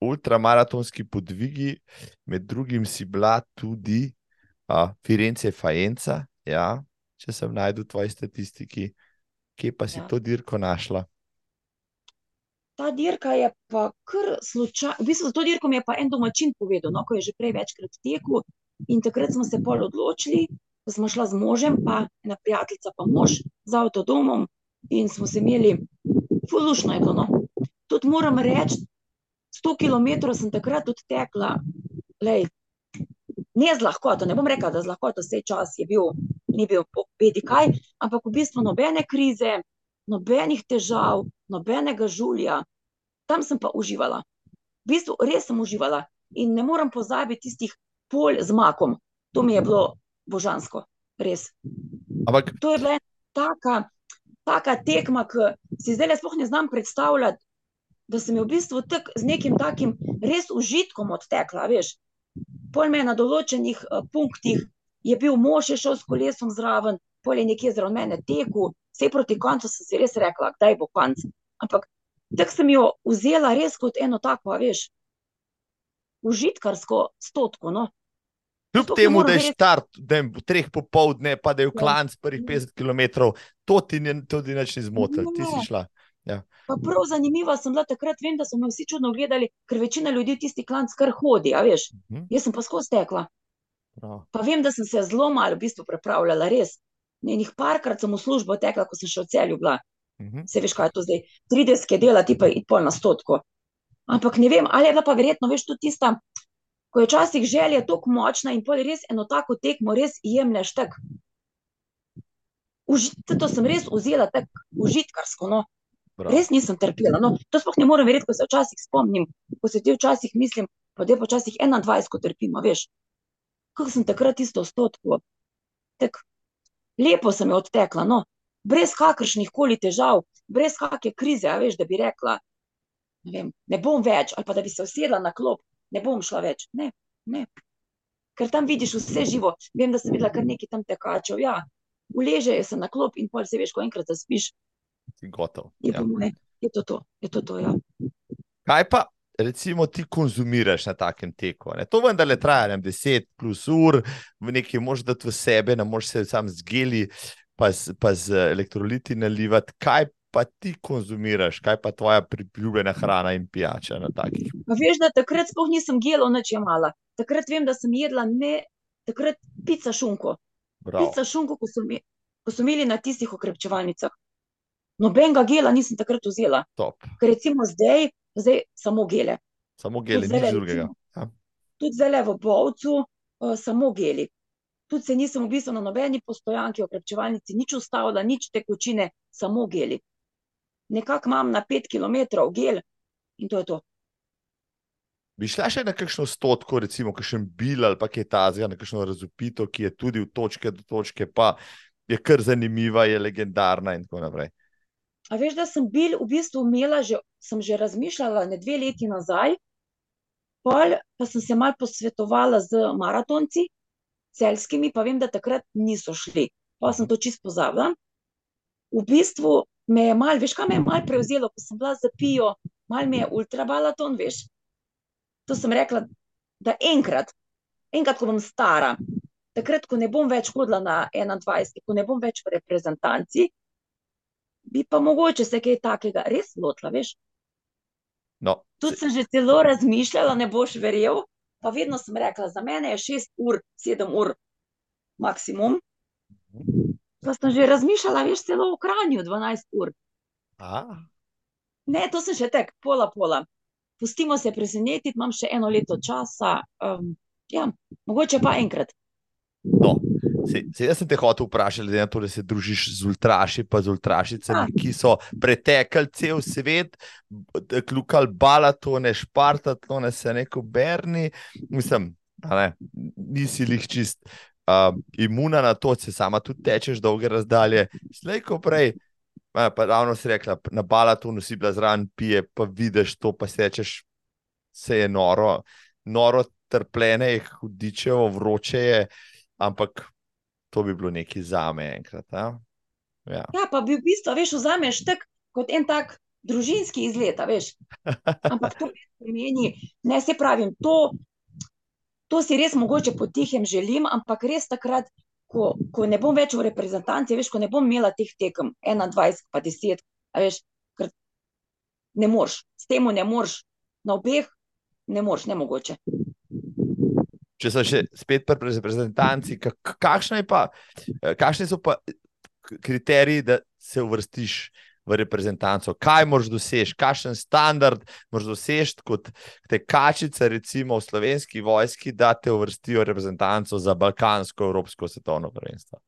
ultramaratonski podvigi, med drugim si bila tudi uh, Firence Fajenca. Ja. če sem najdel v tvoji statistiki, kje pa si
Ja.
to dirko našla.
Ta dirka je pa kar slučajno, v bistvu za to dirko mi je pa en domačin povedal, no, ko je že prej večkrat tekel. In takrat smo se pol odločili, da smo šla z možem, pa ena prijateljica, pa mož z avtodomom in smo se imeli, fulušno je bilo. No. Tudi moram reči, 100 km sem takrat odtekla, lej, ne z lahkoto, ne bom rekla, da z lahkoto vse čas je bil, ni bil peti kaj, ampak v bistvu nobene krize, nobenih težav, nobenega žulja. Tam sem pa uživala. V bistvu res sem uživala in ne morem pozabiti tistih pol z makom. To mi je bilo božansko, res.
Ampak
To je bila ena taka, taka tekma, ki si zdaj sploh ne znam predstavljati, da sem jo v bistvu tak, z nekim takim res užitkom odtekla. Veš. Pol me na določenih uh, punktih, je bil mož, je šel s kolesom zraven, pol je nekje zraven mene tekel, vse proti koncu sem si res rekla, kdaj bo konc. Ampak tako sem jo vzela res kot eno tako, veš, užitkarsko stotko. No.
Kljub
ne
temu, da je
verjeti.
štart da je v treh popovdne, pa da je v
Ja.
klanc prvih 50 km, to ti ni, to ti nič ni zmotilo, ti si
Ne.
šla.
Pa prav zanimiva sem bila takrat, vem, da so me vsi čudno gledali, ker večina ljudi tisti klanc kar hodi, a veš.
Mhm,
Jaz sem pa skozi tekla.
prav.
Pa vem, da sem se zelo malo v bistvu pripravljala, res. Enih parkrat sem v službo tekla, ko sem še v celju bila.
Mhm.
Se veš, kaj je to zdaj, 30 dela, ti pa je pol na stotko. Ampak ne vem, ali je bila pa verjetno, veš, tudi tista, ko je včasih želja tako močna in pol res eno tako tekmo res jemlješ tak. Uži, to sem res vzela tako užitkarsko, no.
Prav.
Res nisem trpela. No, to sploh ne morem verjeti, ko se včasih spomnim, ko se ti včasih mislim, pa da je počasih 21, ko trpim, a veš. Kako sem takrat isto stotko. Tak, lepo sem jo odtekla, no, brez kakršnih koli težav, brez kakšne krize, a veš, da bi rekla, ne, vem, ne bom več, ali pa da bi se usedla na klop, ne bom šla več. Ne, ne. Ker tam vidiš vse živo. Vem, da sem videla kar nekaj tam tekačev. Ja, uležejo se na klop in pol se veš, ko enkrat zaspiš,
gotov.
je,
Ja.
moje, je to to. Je to, to ja.
Kaj pa, recimo, ti konzumiraš na takem teku? Ne? To vendarle traja ne, vem, 10 plus ur, v neki mož dati v sebe, ne moreš se sam z geli, pa z, pa z elektroliti nalivati. Kaj pa ti konzumiraš, kaj pa tvoja priljubljena hrana in pijača na takih?
Pa veš, da takrat sploh nisem gelo nič jemala. Takrat vem, da sem jedla ne, takrat pica šunko.
Prav.
Pica šunko, ko so, mi- ko so imeli na tistih okrepčevalnicah. Nobenega gela nisem takrat vzela,
Top.
ker recimo zdaj, zdaj samo gele.
Samo geli,
zdajle
nič drugega. Ja.
Tudi zdaj v Bovcu, uh, samo geli. Tudi se nisem v bistvu na nobeni postojanki, okrepčevalnici, nič ustavila, nič tekočine, samo geli. Nekako imam na 5 km gel in to je to.
Bi šla še na kakšno stotko, recimo, kakšen bil ali pa kaj tazga, na kakšno razupito, ki je tudi od točke do točke, pa je kar zanimiva, je legendarna in tako naprej.
A veš, da sem bil v bistvu imela, že, sem že razmišljala ne dve leti nazaj, pol pa sem se mal posvetovala z maratonci, celskimi, pa vem, da takrat niso šli. Pa sem to čisto pozabila. V bistvu me je mal, veš, kaj me je mal prevzelo, ko sem bila za pijo, mal me je ultramaraton, veš. To sem rekla, da enkrat, enkrat, ko bom stara, takrat, ko ne bom več hodila na 21, ko ne bom več v reprezentanci, bi pa mogoče se kaj takega res lotila, veš.
No,
Tudi sem že celo razmišljala, ne boš verjel, pa vedno sem rekla, za mene je 6 ur, 7 ur maksimum. Pa sem že razmišljala, veš, celo v Kranju 12 ur.
a,
Ne, to sem še tek, pola, pola. Pustimo se presenetiti, imam še eno leto časa. Um, ja, mogoče pa enkrat.
no. Se, se jaz sem te hotel vprašati, glede na to, da se družiš z ultraši, pa z ultrašicami, ki so pretekli cel svet, kljukali balatone, špartatlone, se neko berni. Mislim, ne, nisi lih čist uh, imuna na to, se sama tudi tečeš dolge razdalje. Slej ko prej, a, pa ravno si rekla, na balatonu si bila zraven, pije, pa vidiš to, pa se rečeš, se je noro, noro trpljenje, je hudičevo, vroče je, ampak to bi bilo nekaj zame enkrat. a? Ja.
Ja, pa bi v bistvu, veš, vzameš tak kot en tak družinski izlet, veš. Ampak to pomeni, ne se pravim, to, to si res mogoče potihem želim, ampak res takrat, ko, ko ne bom več v reprezentanci, veš, ko ne bom imela teh tekem, 21, pa 10, a veš, ker ne moreš, s tem ne moreš, na obeh ne moreš, ne mogoče.
Če so še spet pri reprezentanci, kak- kakšna je pa, eh, kakšni so pa kriteriji, da se uvrstiš v reprezentanco? Kaj moraš doseči, kakšen standard moraš doseči kot te kačice, recimo v slovenski vojski, da te uvrstijo v reprezentanco za Balkansko, Evropsko svetovno prvenstvo?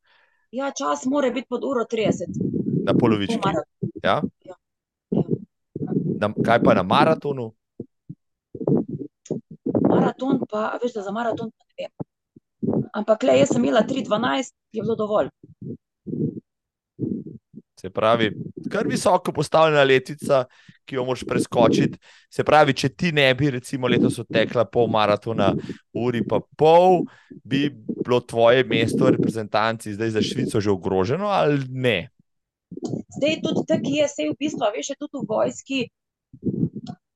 Ja, čas mora biti pod uro 30.
Na
mara-
Ja?
Ja. Ja.
Na, kaj pa na maratonu?
Maraton, pa veš, da za maraton ne vem. Ampak le, jaz sem imela 3-12, je bilo dovolj.
Se pravi, kar visoko postavljena letvica, ki jo moraš preskočiti. Se pravi, če ti ne bi, recimo, letos odtekla pol maratona, uri pa pol, bi bilo tvoje mesto v reprezentanci zdaj za Švico že ogroženo ali ne?
Zdaj tudi tako je, sej v bistvu, veš, tudi v vojski,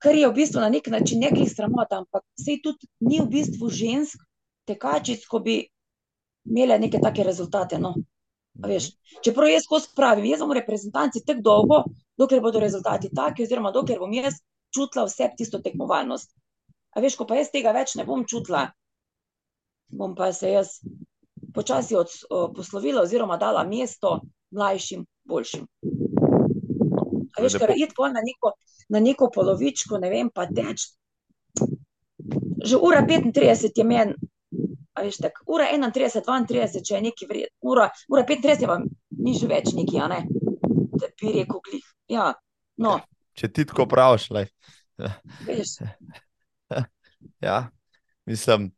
kar je v bistvu na nek način nekih sramota, ampak sej tudi ni v bistvu žensk tekačic, ko bi imele neke take rezultate. No. A veš, čeprav jaz skozi pravim, jaz bom v reprezentanci tako dolgo, dokler bodo rezultati taki, oziroma dokler bom jaz čutila vse tisto tekmovalnost. A veš, ko pa jaz tega več ne bom čutila, bom pa se jaz počasi od, o, poslovila oziroma dala mesto mlajšim, boljšim. A veš, ker iti pol na neko, na neko polovičko, ne vem, pa teč. Že ura 35 je meni, veš, tako, ura 31, 32, če je neki vred, ura, ura 35 je pa ni že več neki, a ne, da bi rekel glih. Ja, no,
Če ti tako praviš,
veš,
Ja, mislim,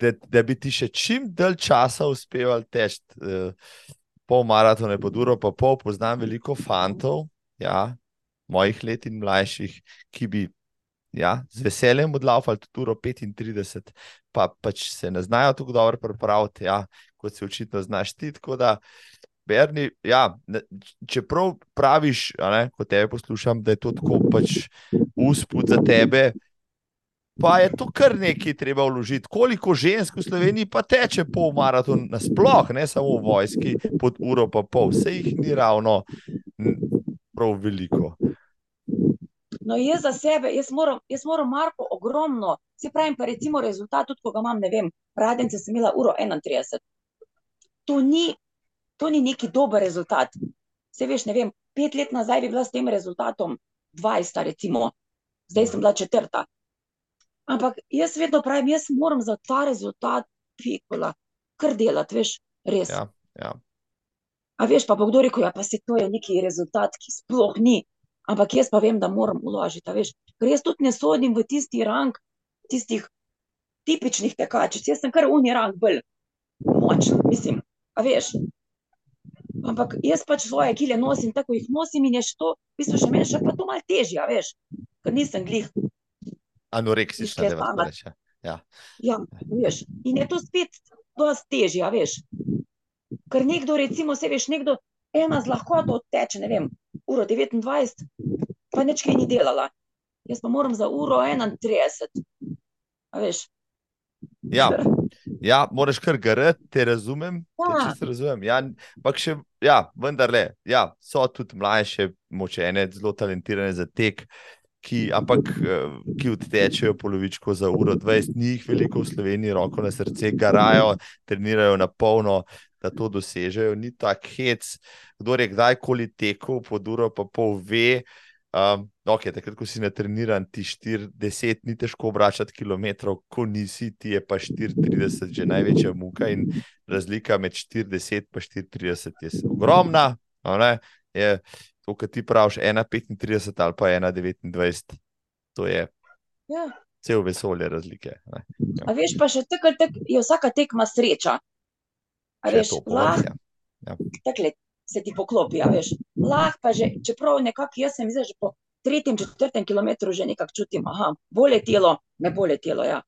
da, da bi ti še čim dalj časa uspeval teči. eh, Pol maratone pod uro, pa pol poznam veliko fantov, ja, mojih let in mlajših, ki bi ja, z veseljem odlaufali tudi uro 35, pa pač se ne znajo tako dobro pripraviti, ja, kot se očitno znaš ti. Tako da, Berni, ja, ne, čeprav praviš, ne, ko tebe poslušam, da je to tako pač usput za tebe, pa je to kar nekaj treba vložiti. Koliko žensk v Sloveniji pa teče pol maraton, nasploh, ne samo v vojski, pod uro pa pol, vse jih ni ravno prav veliko.
No jaz za sebe, jaz moram, jaz moram Marko ogromno, se pravim pa recimo rezultat, tudi ko ga imam, ne vem, radence sem imela uro 31. To ni, to ni neki dober rezultat. Se veš, ne vem, pet let nazaj bi bila s tem rezultatom 20, recimo, zdaj sem bila četrta. Ampak jaz vedno pravim, jaz moram za ta rezultat pikola, kar delati, veš, res.
Ja, ja.
A veš, pa bo kdo rekel, ja, pa se to je neki rezultat, ki sploh ni. Ampak jaz pa vem, da moram veš. Ker jaz tudi ne sodim v tisti rang tistih tipičnih tekačic. Jaz sem kar uni rang bolj močen, mislim, a veš. Ampak jaz pač svoje kile nosim, tako jih nosim in je še to, v bistvu še meni še pa to malo težje, a veš. Ker nisem glih,
Anoreksična, da vas reče. Ja.
ja, veš. In je to spet dosti težje, a veš. Ker nekdo, recimo, se veš, nekdo ena z lahkoto odteče, ne vem, uro 29, pa nič kaj ni delala. Jaz pa moram za uro 31. A veš?
Ja, ja, moraš kar garati, te razumem. Te
Ja.
čisto razumem. Ja, ampak še, ja, vendarle, ja, so tudi mlajše, močene, zelo talentirane za tek, ki, ampak eh, ki odtečejo polovičko za uro 20, ni jih veliko v Sloveniji, roko na srce, garajo, trenirajo na polno, da to dosežejo. Ni tak hec, kdo je kdajkoli tekel pod uro, pa pol ve. Um, okay, takrat, ko si natreniran, ti 40, ni težko obračati kilometrov, ko nisi, ti je pa 34, že največja muka in razlika med 40 in 34 je ogromna. ne, Je to, kar ti praviš, 1,35 ali pa 1,29, to je
Ja.
cel vesolje razlike. Ne.
A veš, pa še tako tako je vsaka tekma sreča. Veš, lahko
ja.
takle se ti poklopi, a veš. Lahko pa že, čeprav nekako jaz sem zdaj že po tretjem, četrtem kilometru že nekako čutim, aha, bolje telo, me bolje telo, ja.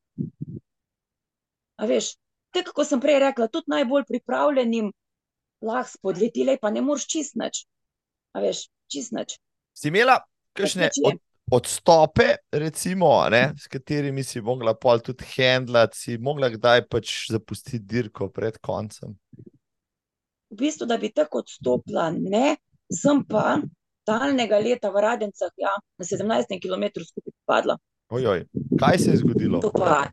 A veš, tako kot sem prej rekla, tudi najbolj pripravljenim lahko spodletile, pa ne moreš čist nič. A veš, čist nič.
Si imela kakšne od, odstope, recimo, ne, s katerimi si mogla pol tudi handlati, si mogla kdaj pač zapustiti dirko pred koncem?
v bistvu, da bi tako odstopila, ne, sem pa daljnega leta v Radencah, ja, na 17 km skupaj padla.
Ojoj, kaj se je zgodilo?
To, pa,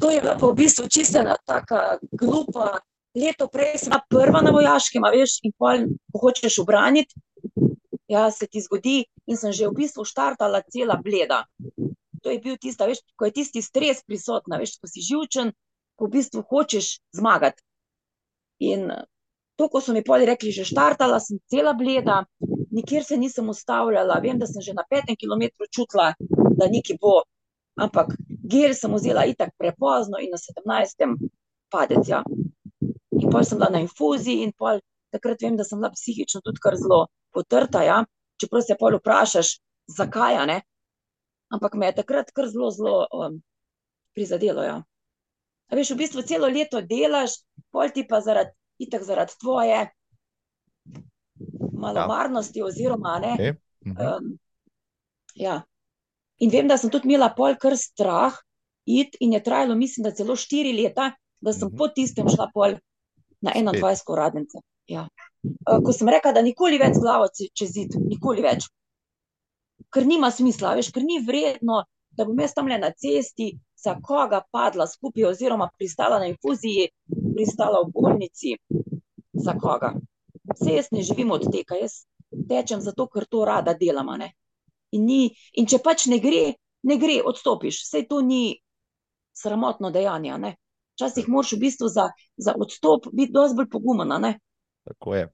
to je bila pa v bistvu čista ena taka glupa. Leto prej sem bila prva na vojaškem, a veš, in pol, ko hočeš obraniti, ja, se ti zgodi, in sem že v bistvu štartala cela bleda. To je bil tisti, veš, ko je tisti stres prisoten, veš, ko si živčen, ko v bistvu hočeš zmagati. In to, ko so mi poli rekli, že štartala, sem cela bleda, nikjer se nisem ustavljala, vem, da sem že na petem kilometru čutila, da nekaj bo, ampak gel sem vzela itak prepozno in na sedemnajstem padec. Ja. In pol sem bila na infuziji in pol takrat vem, da sem bila psihično tudi kar zelo potrta, ja. čeprav se pol vprašaš, zakaj, a ne? Ampak me je takrat kar zelo, zelo um, prizadelo, ja. A veš, v bistvu celo leto delaš, pol ti pa zaradi, itak zaradi tvoje malomarnosti oziroma ne.
Okay. Mhm.
Um, ja. In vem, da sem tudi imela pol kar strah iti in je trajalo, mislim, da celo štiri leta, da sem
Mhm.
po tistem šla pol na
Spet.
21 uradnice. Ja. Uh, Ko sem rekla, da nikoli več glavo čez zid, nikoli več. Ker nima smisla, veš, ker ni vredno, da bom jaz tam le na cesti za koga padla skupaj, oziroma pristala na infuziji, pristala v bolnici, za koga. Vse jaz ne živim od tega, jaz tečem zato, ker to rada delam. ne. In, ni, in če pač ne gre, ne gre, odstopiš. Vse to ni sramotno dejanje. ne. Včasih moraš v bistvu za, za odstop biti dosti bolj pogumen.
Tako je.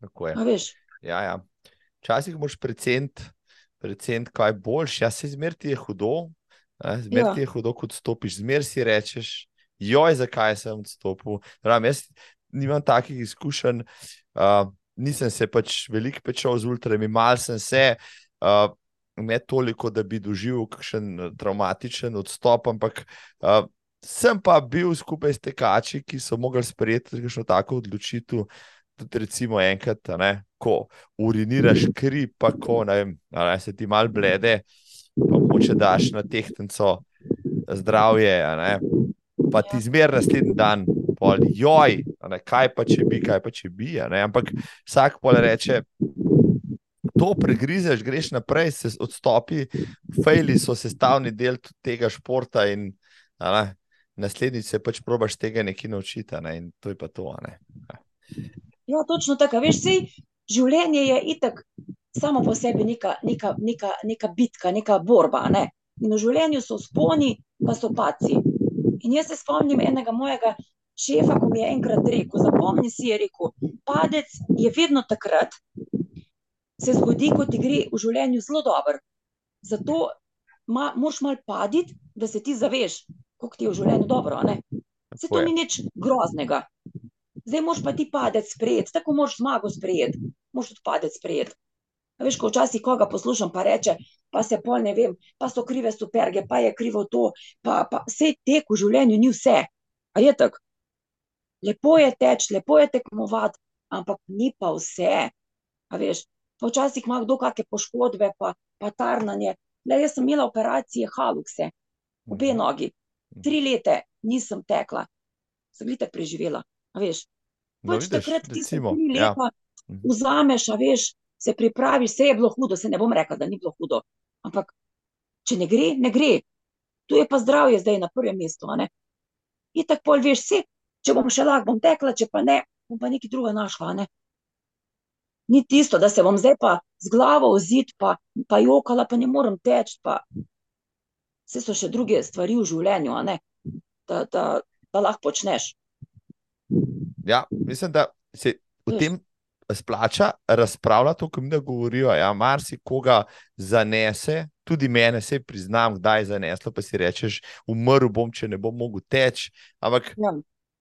Tako je. Ja, ja. Včasih moraš preceniti, preceniti, kaj boljš. Ja, se zmerti je hudo, zmerti
Ja.
je hudo, kot stopiš, zmerti si rečeš, joj, zakaj sem odstopil. Ram, jaz nimam takih izkušenj, uh, nisem se pač veliko pečal z ultrami, mal sem se. Uh, Ne toliko, da bi doživel kakšen eh, traumatičen odstop, ampak uh, sem pa bil skupaj s tekači, ki so mogli sprejeti kakšno tako odločitev, tudi recimo enkrat, a ne, ko uriniraš kri, pa ko ne vem, a ne, se ti mal blede, pa moče daš na tehtnico zdravje, a ne, pa ti zmer naslednji dan, pol, joj, a ne, kaj pa če bi, kaj pa če bi, a ne, ampak vsak pol reče, to pregrizeš, greš naprej, se odstopi, fejli so sestavni del tega športa in a ne, naslednjič se pač probaš tega nekaj naučiti, a ne, in to je pa to, a ne.
Ja, točno tako. Veš, sej, življenje je itak samo po sebi neka, neka, neka, neka bitka, neka borba. a Ne? In v življenju so sponi, pa so paci. In jaz se spomnim enega mojega šefa, ko mi je enkrat rekel: Zapomni si, je rekel, padec je vedno takrat, se zgodi, ko ti gre v življenju zelo dobro. Zato ma, moraš malo paditi, da se ti zaveš, kako ti je v življenju dobro.
Tako
to ni nič groznega. Zdaj moraš pa ti padec sprejeti, tako moraš zmago sprejeti, moraš tudi padec sprejeti. Veš, ko včasih koga poslušam, pa reče, pa se pol ne vem, pa so krive superge, pa je krivo to, pa, pa vse tek v življenju ni vse. A je tako? Lepo je teč, lepo je tekmovati, ampak ni pa vse. A veš, pa včasih ima kdo kakšne poškodbe, pa, pa tarnanje. Le jaz sem imela operacije halukse, obe nogi. Tri leta nisem tekla, sem jih tako preživela. A veš,
No,
pač
vidiš,
takrat ti se
recimo,
tri
ja. Mhm.
vzameš, a veš, se pripraviš, vse je bilo hudo, se ne bom rekla, da ni bilo hudo. Ampak, če ne gre, ne gre. Tu je pa zdravje zdaj na prvem mestu. In tako pol veš, vse, če bom še lahko, bom tekla, če pa ne, bom pa nekaj drugega našla, ne. Ni tisto, da se bom zdaj pa z glavo v zid, pa, pa jokala, pa ne morem teči, pa vse so še druge stvari v življenju, da, da, da lahko počneš.
Ja, mislim, da se o
Veš.
tem splača razpravljati, ko mi da govorijo. Ja, marsikoga zanese, tudi mene, se priznam, kdaj je zaneslo, pa si rečeš, umrl bom, če ne bom mogel teči. Ampak
Ja.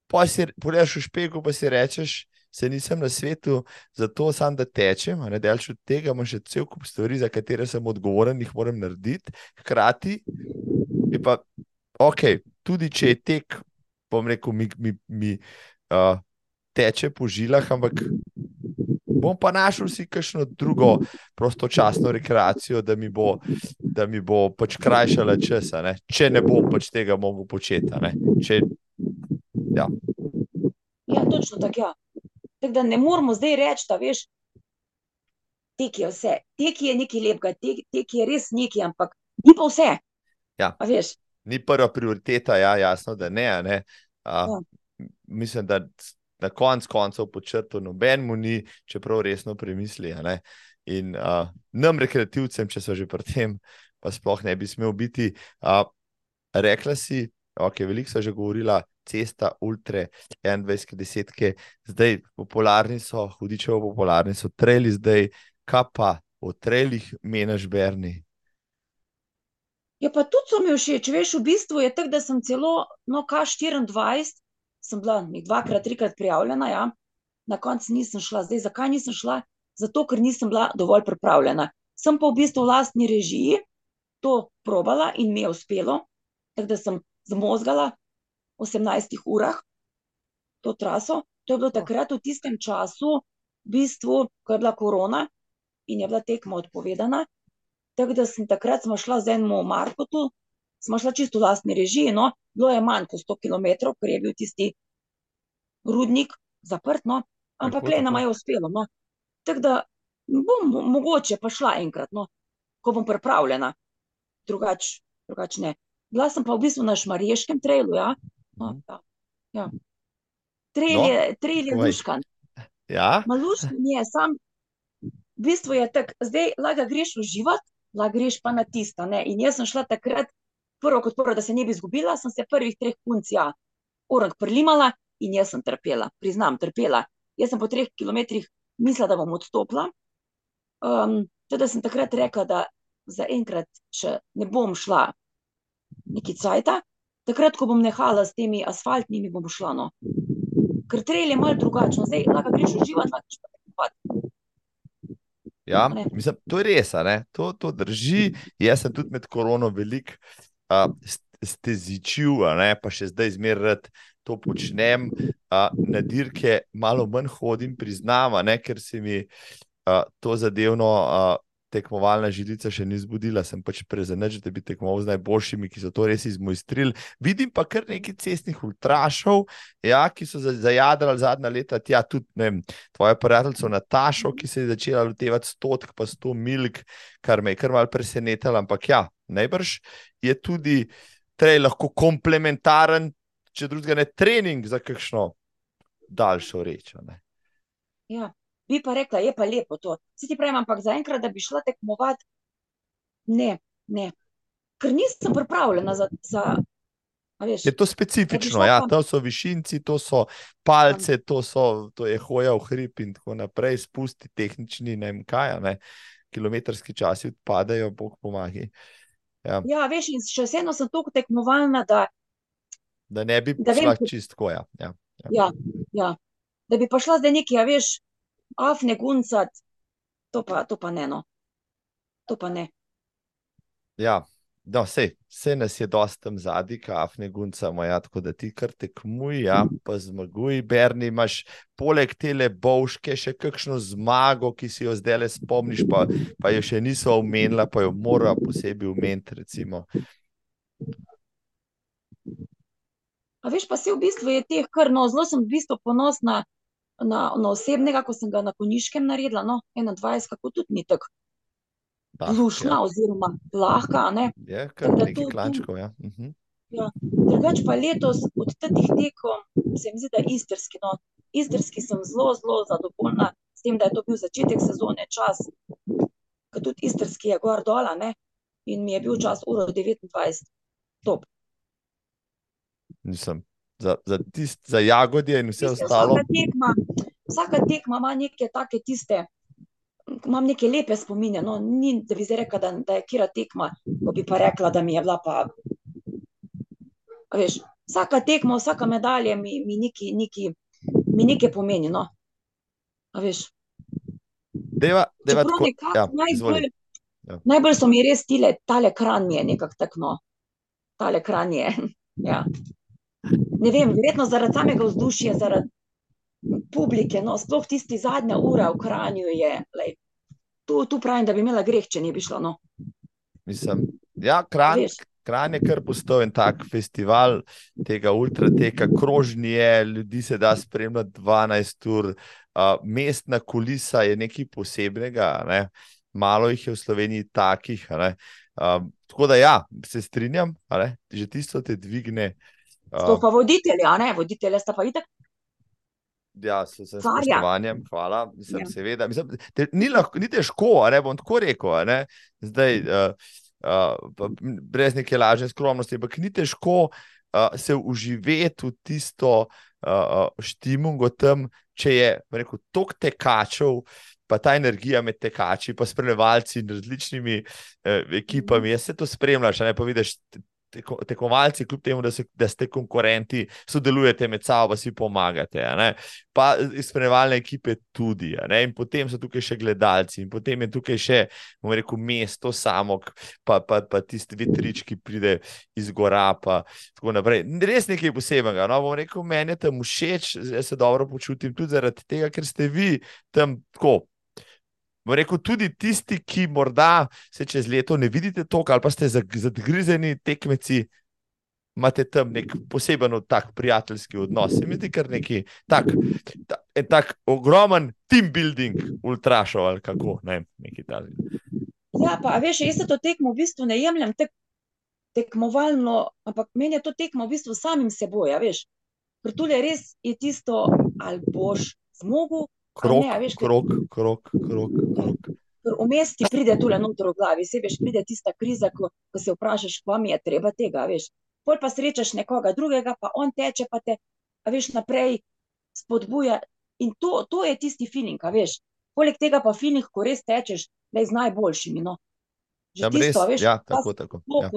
pa si pogledaš v špegu, pa si rečeš, se nisem na svetu, zato sam da tečem, ne delč od tega, imam še cel kup stvari, za katere sem odgovoren, jih moram narediti. Hkrati je pa, ok, tudi če je tek, bom rekel, mi, mi, mi uh, teče po žilah, ampak bom pa našel si kakšno drugo prostočasno rekreacijo, da mi bo, da mi bo pač krajšala čas, a ne? če ne bom pač tega mogel početi. Če,
Ja, točno tako. Ja. Tako da ne moramo zdaj reči, da veš, tek je vse, tek je nekaj lepega, tek, tek je res nekaj, ampak ni pa vse.
Ja.
A veš,
Ni prva prioriteta, ja, jasno, da ne. ne. A,
Ja.
Mislim, da na koncu koncev počrto nobenemu ni, čeprav resno premisli. In a, nam, rekreativcem, če so že pri tem, pa sploh ne bi smel biti. A, rekla si, ok, veliko so že govorila, cesta, ultra, 21 desetke, zdaj popularni so, hudičevo popularni so, treli zdaj, kaj pa o trelih menaš Berni.
Ja, pa tudi so mi všeč, veš, v bistvu je tako, da sem celo, no, K24, sem bila dvakrat, trikrat prijavljena, ja. na koncu nisem šla. Zdaj, zakaj nisem šla? Zato, ker nisem bila dovolj pripravljena. Sem pa v bistvu v lastni režiji to probala in mi je uspelo, tako da sem zmozgala v 18 urah to traso. To je bilo takrat v tistem času, v bistvu, ko je bila korona in je bila tekma odpovedana. Tako da sem takrat smo šla z enim Markotu, smo šla čisto v lastni režiji, no, bilo je manj kot 100 km, ker je bil tisti rudnik zaprt, no, ampak le nam je uspelo. No. Tako da bom mo- mogoče pa šla enkrat, no, ko bom pripravljena, drugače drugač ne. Bila sem pa v bistvu na Šmarješkem trailu, ja. No,
Mhm.
ja, ja. Trail
No,
je, trail je luškan.
Ja,
Maluški je, sam, v bistvu je tako, zdaj lahko greš uživati, lahko greš pa na tista. Ne? In jaz sem šla takrat, prvo kot prvo, da se ne bi izgubila, sem se prvih treh punc, ja, orang prlimala in jaz sem trpela, priznam, trpela. Jaz sem po treh kilometrih mislila, da bom odstopila. Um, teda sem takrat rekla, da zaenkrat, če ne bom šla neki cajta, takrat, ko bom nehala s temi asfaltnimi, bom šla. No. Ker trail je malo drugačno, zdaj lahko greš uživati, lahko greš pa tekmovati.
Ja, mislim, to je res, to, to drži. Jaz sem tudi med korono veliko uh, stezičil, ne? pa še zdaj zmeraj to počnem. Uh, na dirke malo manj hodim, priznam, ne? ker se mi uh, to zadevno uh, tekmovalna žilica še ni zbudila. Sem pač prezenečen, da bi tekmoval z najboljšimi, ki so to res izmojstrili. Vidim pa kar nekaj cestnih ultrašov, ja, ki so za- zajadrali zadnja leta, tja tudi vem, tvojo prijateljico Natašo, ki se je začela lotevati stotk, pa sto milk, kar me je kar mal presenetilo. Ampak ja, najbrž je tudi trej lahko komplementaren, če drugega ne trening za kakšno daljšo reč.
Ja, bi pa rekla, je pa lepo to. Se ti pravim, ampak zaenkrat, da bi šla tekmovati, ne, ne. Ker nisem pripravljena za, za veš,
Je to specifično, ja, to so višinci, to so palce, to, so, to je hoja v hrib in tako naprej, spusti tehnični, ne vem kaj, ne. kilometrski časi odpadajo, bog pomaga.
Ja, veš, in še vseeno sem toliko tekmovalna, da,
Da ne bi
Da vem,
šla
ko-
čistko. Ja. Ja.
ja, ja, da bi pa šla zdaj nekaj, a veš, afne guncat, to pa, to pa ne, no. To pa ne.
Ja, no, sej, vse nas je dosti tam zadaj, kafne gunca, ja, tako da ti kar tekmuj, ja, pa zmaguj, Berni, imaš poleg tele bovške še kakšno zmago, ki si jo zdaj le spomniš, pa, pa jo še niso omenila, pa jo mora posebej omeniti, recimo.
A veš, pa se v bistvu je teh kar, no, zelo sem v bistvu ponosna na, na osebnega, ko sem ga na konjiškem naredila, no, 21, kako tudi ni tako
Ah,
lušna oziroma lahka, ne.
Ja, je kar
Tako
nekaj klančkov, ja. Mhm.
Drugač pa letos od teh tekom, se mi zdi, da istrski, no, istrski sem zelo, zelo zadovoljna s tem, da je to bil začetek sezone, čas, ker tudi istrski je gor dol, a ne, in mi je bil čas uro 29, top.
Nisem. Za, za, tist, za jagodje in vse
Mislim,
ostalo.
Vsaka tekma, vsaka tekma ima neke take tiste, imam neke lepe spomine, no, ni, da bi zdaj rekla, da, da je kira tekma, ko bi pa rekla, da mi je bila pa, veš, vsaka tekma, vsaka medalja mi, mi neki, neki, mi nekaj pomeni, no. A veš,
Deva, deva tako,
nekako
ja,
najbolj,
izvoli. Ja.
najbolj so mi res tile, tale kran mi je nekako tako, no, tale kran je, ja. Ne vem, verjetno zaradi samega vzdušja, zaradi publike, no, sploh tisti zadnja ura v Kranju je, lej, tu, tu pravim, da bi imela greh, če ne bi šla, no.
Mislim, ja, Kranj,
Veš.
Kranj je kar postal en tak festival tega ultrateka, krožni je, ljudi se da spremljati 12 ur, Uh, mestna kulisa je nekaj posebnega, ne? malo jih je v Sloveniji takih. Um, tako da, ja, se strinjam, že tisto te dvigne.
To pa voditelji, a ne, voditelji sta pa itak.
Ja, s spoštovanjem, hvala. Mislim, ja. seveda, mislim, te, ni, lahko, ni težko, ne bom tako rekel. Ne? Zdaj, uh, uh, brez neke lažne skromnosti, ampak ni težko uh, se uživeti v tisto uh, štimungo tam, če je rekel, tok tekačev. Pa ta energija med tekači, pa spremljevalci in različnimi eh, ekipami, jaz se to spremljaš, ne pa vidiš tekmovalci, kljub temu, da, se, da ste konkurenti, sodelujete med sabo, si pomagate. Pa izpeljevalne ekipe tudi. In potem so tukaj še gledalci, in potem je tukaj še, bomo rekel, mesto samo, pa, pa, pa tisti vetrič, ki pride iz gora. Res nekaj posebnega. No, bom rekel, meni je tam všeč, jaz se dobro počutim tudi zaradi tega, ker ste vi tam tako rekel, tudi tisti, ki morda se čez leto ne vidite toliko, ali pa ste zadgrizeni tekmeci, imate tam nek poseben, tak prijateljski odnos. Se mi zdi kar neki tak, ta, tak ogromen team building, ultrašov ali kako ne, neki tal.
Ja, pa veš, jaz se to tekmo v bistvu ne jemljem tek, tekmovalno, ampak meni je to tekmo v bistvu samim seboj, veš. Ker tole res je tisto, ali boš zmogel,
krok, ne, veš, krok, krok, krok, krok.
Vmes ti pride tole noter v glavi, se veš, pride tista kriza, ko, ko se vprašaš, kam je treba tega, veš. Pol pa srečaš nekoga drugega, pa on teče, pa te, veš, naprej spodbuja. In to, to je tisti feeling, veš. Poleg tega pa feeling, ko res tečeš, je z najboljšimi, no.
Že ja, tisto, res, veš, ja, tako, tako. Ja.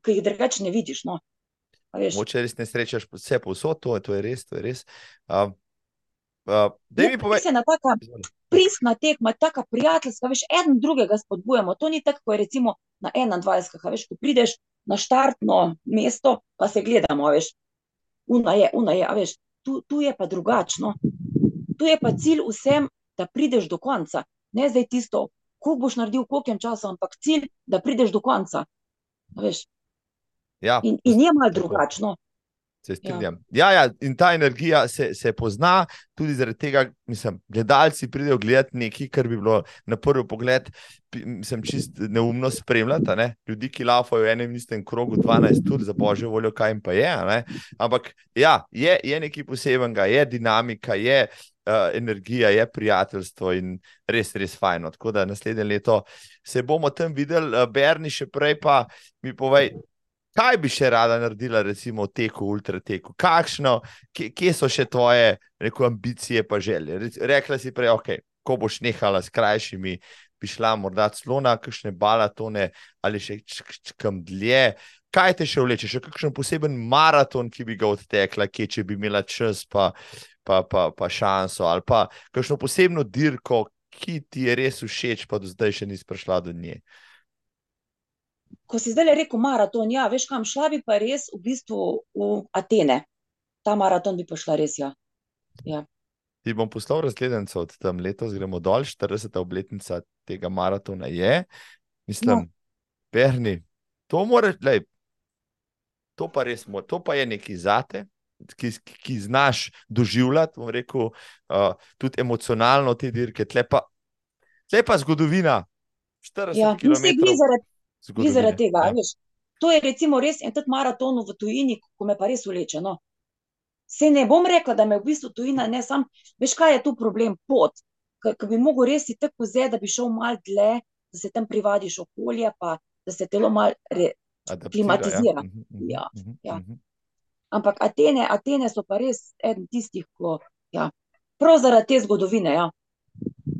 Ki jih drugače ne vidiš, no.
Moče res ne srečaš vse povsod, to, to je res, to je res. Um, Uh, da mi poveš,
da je ta pristna tekma, tako prijateljska, veš, en drugega spodbujamo. To ni tako, kot je recimo na 21. Veš, ko prideš na štartno mesto, pa se gledamo, veš, una je, una je, veš, tu, tu je pa drugačno. Tu je pa cilj vsem, da prideš do konca. Ne zdaj tisto, koliko boš naredil, koliko časa, ampak cilj, da prideš do konca.
Ja,
in, in je malo drugačno.
Se strinjam. Ja. Ja, ja, in ta energija se, se pozna, tudi zaradi tega, mislim, gledalci pridejo gledati nekaj, kar bi bilo na prvi pogled, mislim, čist neumno spremljati. Ne? Ljudi, ki lafajo v enem istem krogu 12 ur, za božjo voljo, kaj jim pa je. Ne? Ampak ja, je, je nekaj posebenega, je dinamika, je uh, energija, je prijateljstvo in res, res fajno. Tako da naslednje leto se bomo tam videli, uh, Berni, še prej pa mi povej. Kaj bi še rada naredila, recimo, v teku, ultrateku? Kakšno, kje, kje so še tvoje rekel, ambicije, pa želje? Rekla si prej, okay, ko boš nehala s krajšimi, bi šla morda celo na kakšne balatone ali še kam dlje. Kaj te še vleče, še kakšen poseben maraton, ki bi ga odtekla, kje, če bi imela čas, pa, pa, pa, pa šanso, ali pa kakšno posebno dirko, ki ti je res všeč, pa do zdaj še nisi prišla do nje
ko si zdaj rekel maraton, ja, veš kam šla bi pa res v bistvu v Atene. Ta maraton bi pa šla res, ja. ja.
Ti bom poslal razglednico od tam letos, gremo dol, 40. obletnica tega maratona je. Mislim, no. Berni, to moraš, lej, to pa res, to pa je neki zate. Ki, ki znaš doživljati, bom rekel, uh, tudi emocionalno te dirke, tle pa, tle pa zgodovina. 40 ja, km.
Zaradi, zaradi tega. Ja. To je recimo res en tak maraton v tujini, ko me pa res uleče. No. Se ne bom rekla, da me v bistvu tujina ne sam. Veš, kaj je tu problem? Pot. Ker bi mogel res ti tako zdaj, da bi šel mal dlje, da se tam privadiš okolje, pa da se telo mal re, klimatizira. Ja. Mhm, mhm, ja, mhm, ja. Ampak Atene, Atene so pa res eden tistih, ko, ja, prav zaradi te zgodovine. Ja.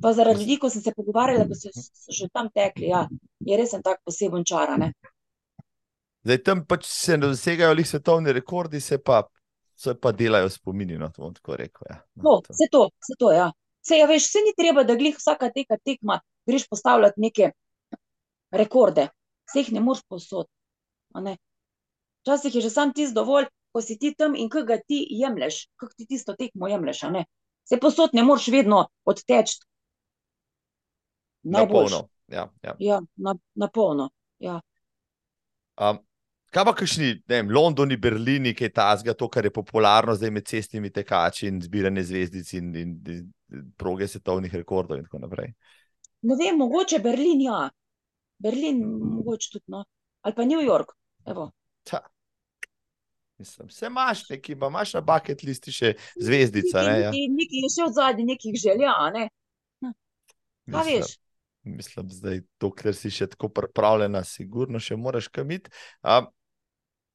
Pa zaradi ljudi, ko sem se pogovarjala, da so že tam tekli, ja, je res en tak poseben čar.
Zdaj tam pač se ne dosegajo li svetovni rekordi, se pa, se pa delajo spomini. No, to tako rekel. Ja.
No, no, vse to, vse to. Ja. Se, ja, veš, se ni treba, da glih vsaka teka tekma, greš postavljati neke rekorde, se jih ne moreš posod. Včasih je že sam tisti dovolj, ko si ti tam in kaj ga ti jemliš, kako ti tisto tekmo jemliš. Se posod ne moreš vedno odteči
Na polno. Ja, ja.
Ja, na, na polno. Ja.
Um, kaj pa, kakšni, ne vem, Londoni, Berlini, kaj ta zga, to, kar je popularno zdaj med cestnimi tekači in zbiranje zvezdic in, in, in proge svetovnih rekordov in tako naprej.
Ne vem, mogoče Berlin, ja. Berlin, mogoče tudi, no. ali pa New York. Evo.
Ta. Mislim, vse imaš, neki pa imaš na bucket listi še zvezdica. Ne, ja.
Nekaj, nekaj je še od zadnjih nekih želja, ne? Pa
Mislim,
veš,
mislim, zdaj, dokler si še tako pripravljena, sigurno še moraš kamit.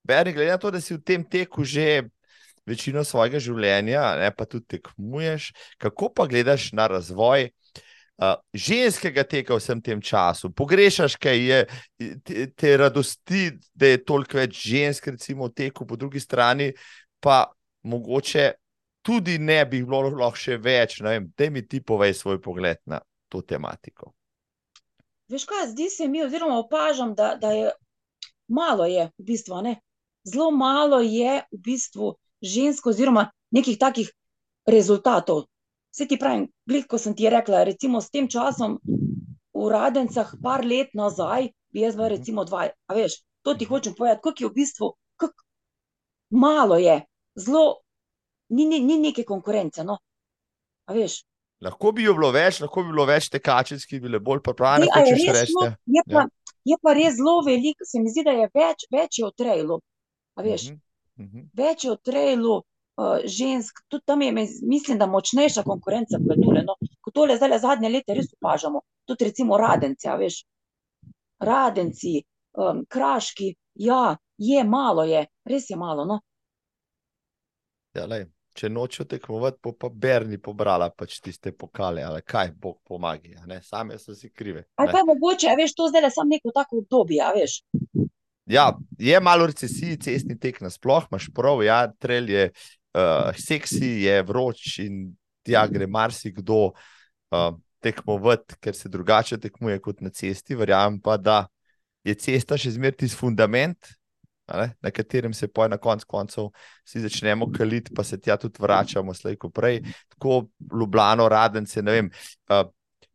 Beri, glede na to, da si v tem teku že večino svojega življenja, ne, pa tudi tekmuješ, kako pa gledaš na razvoj uh, ženskega teka v vsem tem času? Pogrešaš, kaj je te, te radosti, da je toliko več žensk, recimo, v teku, po drugi strani pa mogoče tudi ne bi bilo lahko še več. Da mi ti povej svoj pogled na to tematiko.
Veš kaj, zdi se mi, oziroma opažam, da, da je malo je v bistvu, ne. Zelo malo je v bistvu žensk oziroma nekih takih rezultatov. Saj ti pravim, glih, ko sem ti rekla, recimo s tem časom v Radencah par let nazaj, bi jaz bila recimo dva, a veš, to ti hočem povedati, kako je v bistvu, kako malo je, zelo, ni, ni, ni neke konkurence, no. A veš,
Lahko bi jo bilo več, lahko bi bilo več tekačic, ki bi bile bolj pripravljene,
je
hočeš
res, no, je pa, je pa res zelo veliko, se mi zdi, da je več, več je v trailu. Veš,
Mhm, mhm.
več je v trailu uh, žensk, tudi tam je, mislim, da močnejša konkurenca kot tole. No. Ko tole zdaj zadnje leta res opažamo, tudi recimo radenci, veš. Radenci, um, kraški, ja, je malo je, res je malo, no.
Ja, lej, če nočejo tekmovati, bo pa Berni pobrala pač tiste pokale, ali kaj, Bog pomagi. a ne, Same so si krive.
Ali pa je mogoče, veš, to zdaj samo neko tako obdobje, veš.
Ja, je malo recesiji, cestni tek nasploh, imaš prav, ja, trail je uh, seksi, je vroč in tja gre marsikdo uh, tekmovati, ker se drugače tekmuje kot na cesti. Verjamem pa, da je cesta še zmeraj tisti fundament, na katerem se poje na konc koncev vsi začnemo kaliti, pa se tja tudi vračamo, slej ko prej. Tako Ljubljano, Radence, ne vem. Uh,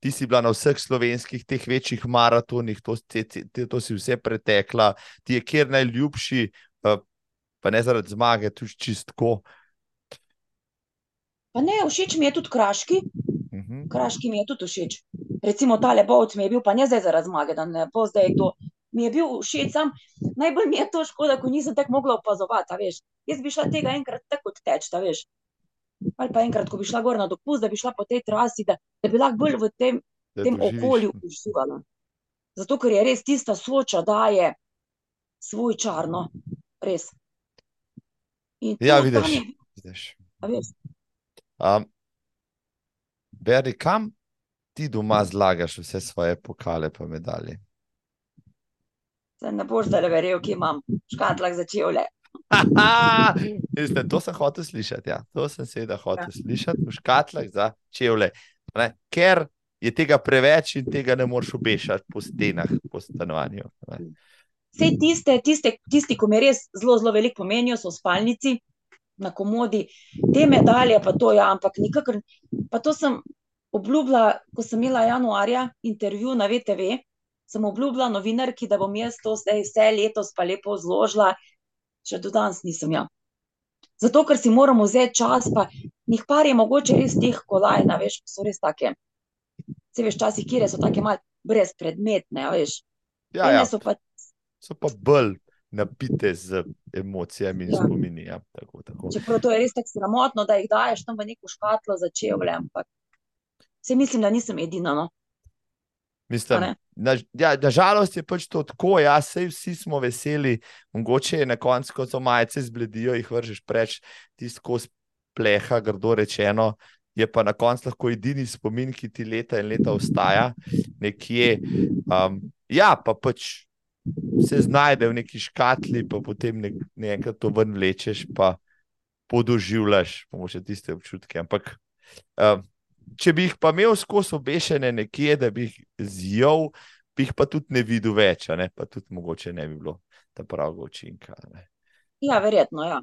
Ti si bila na vseh slovenskih teh večjih maratonih, to, te, te, to si vse pretekla, ti je kjer najljubši, uh, pa ne zaradi zmage, tudi čistko.
Pa ne, všeč mi je tudi kraški,
Uh -huh.
Kraški mi je tudi všeč. Recimo tale Bovc mi je bil, pa ne zdaj zaradi zmage, da ne bo zdaj kdo. Mi je bil všeč, sam najbolj mi je to škoda, ko nisem tako mogla opazovati, veš. Jaz bi šla tega enkrat tako odteč, a veš. Ali pa enkrat, ko bi šla gor na dopust, da bi šla po tej trasi, da, da bi lahko bolj v tem,
Da
tem
doživiš.
okolju uživala. Zato, ker je res tista soča daje svoj čar, no, res. In
Ja, vidiš.
je,
Vidiš.
a veš,
Um, Beri, kam ti doma zlagaš vse svoje pokale pa medalje?
Saj ne boš zdaj verjel, kje imam škatlah za čevlje.
Veste, to sem hotel slišati. Ja. To sem seveda hotel ja. slišati v škatlah za čevlje. Ne? Ker je tega preveč in tega ne moreš obešati po stenah, po stanovanju. Ne?
Vse tiste, tiste, tisti, ki mi res zelo, zelo veliko pomenijo, so v spalnici, na komodi, te medalje, pa to, ja, ampak nikakor. Pa to sem obljubila, ko sem imela januarja intervju na VTV, sem obljubila novinarki, da bom jaz to zdaj vse letos pa lepo zložila, še do danes nisem ja. Zato, ker si moramo vzeti čas, pa njih par je mogoče res teh kolajn, a veš, so res take. Se veš, časih, kjer so take mal brezpredmetne, veš.
Ja,
Ene
ja,
so pa
so pa bolj napite z emocijami in
Ja.
spomini. Ja. Tako, tako.
Čeprav to je res tako sramotno, da jih daješ tam v neko škatlo za čevlje, ampak se mislim, da nisem edina. No.
Mislim, na, ja, nažalost je pač to tako, ja, sej vsi smo veseli, mogoče je na koncu, ko so majice zbledijo, jih vržeš preč, tisto kos pleha, grdo rečeno, je pa na koncu lahko edini spomin, ki ti leta in leta ostaja nekje. Um, ja, pa pač se znajde v neki škatli, pa potem ne, ne enkrat to ven vlečeš, pa podoživljaš, mogoče tiste občutke. Ampak um, če bi jih pa imel skozi obešene nekje, da bi jih zjel, bi jih pa tudi ne videl več, ne? pa tudi mogoče ne bi bilo ta pravega učinka. ne.
Ja, verjetno. Ja.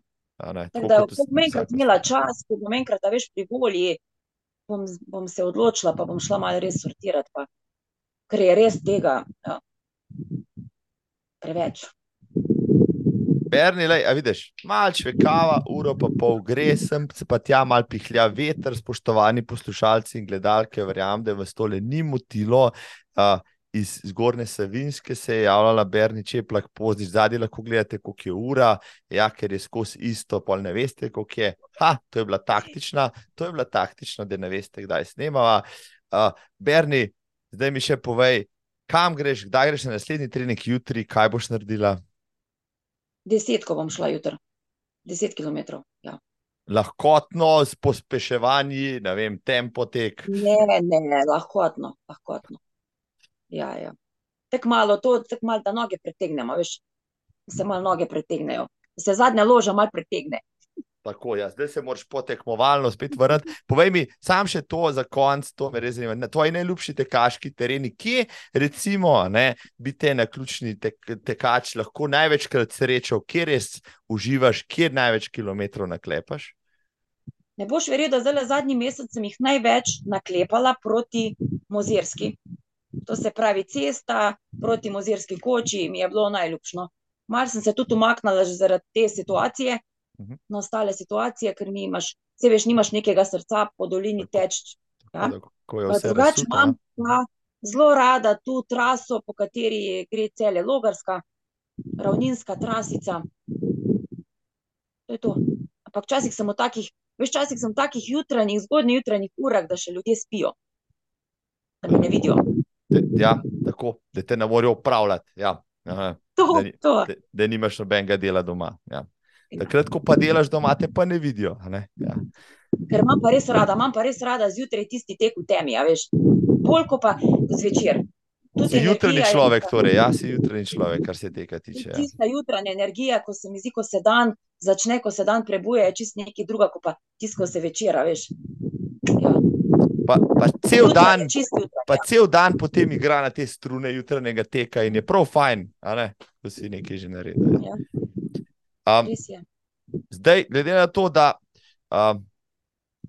Ne,
Tako da, ko bom enkrat imela čas, ko bom enkrat, a veš, pri volji, bom, bom se odločila, pa bom šla malo res sortirati, pa, ker je res tega ja, preveč.
Berni, lej, a vidiš, malce kava, uro pa pol gre, sem se pa tja mal pihlja veter, spoštovani poslušalci in gledalke, verjamem, da vas tole ni motilo. Uh, iz zgornje Savinske se je javljala Berni Čeplak, pozdi zadnji lahko gledate, koliko je ura, ja, ker je skozi isto, pol ne veste, koliko je. Ha, to je bila taktična, to je bila taktična, da ne veste, kdaj snemava. Uh, Berni, zdaj mi še povej, kam greš, kdaj greš na naslednji trening jutri, kaj boš naredila?
Desetko bom šla jutri, deset km. Ja.
Lahkotno, s pospeševanji, ne vem, tempo tek.
Ne, ne, ne, lahkotno, lahkotno. Ja, ja. Tako malo, to, tako malo, da noge pretegnemo, veš, se malo noge pretegnejo, se zadnja loža malo pretegne.
Tako, ja. Zdaj se moraš potekmovalno spet vrniti. Povej mi, sam še to za konec, to me res zanima. Na tvoji najljubši tekaški tereni, kje recimo ne, bi te na ključni tek, tekač lahko največkrat srečal, kje res uživaš, kje največ kilometrov naklepaš?
Ne boš verjel, da zdaj zadnji mesec sem jih največ naklepala proti Mozirski. To se pravi, cesta proti Mozirski koči mi je bilo najljubšno. Mar sem se tudi umaknila zaradi te situacije,
Mhm.
nastale situacije, ker nimaš, se veš, nimaš nekega srca po dolini teč. Ja?
Vse
Drugače imam pa zelo rada tu traso, po kateri gre cele Logarska, ravninska trasica. To je to. Ampak včasih sem v takih, veš, včasih sem v takih jutranjih, zgodnjih jutranjih urah, da še ljudje spijo. Da me ne vidijo.
Ja, tako, da te ne morejo upravljati. Ja. Aha,
To,
Da
to.
da, da nimaš nobenega dela doma. Ja. Takrat, ko pa delaš doma, te pa ne vidijo. a Ne? Ja.
Ker imam pa res rada, imam pa res rada zjutraj tisti tek v temi, a veš. Bolj kot pa zvečer.
Si jutranji človek, torej, ja, si jutranji človek, kar se tega tiče. Ja.
Tista jutranja energija, ko se mi zdi, ko se dan začne, ko se dan prebuja, je čist nekaj druga, kot pa tisto, ko se večera, veš. Ja.
Pa, pa cel
Jutranja,
dan,
jutranja.
pa cel dan potem igra na te strune jutranjega teka in je prav fajn, a ne, ko si nekaj že naredil.
Ja,
Um, zdaj, glede na to, da um,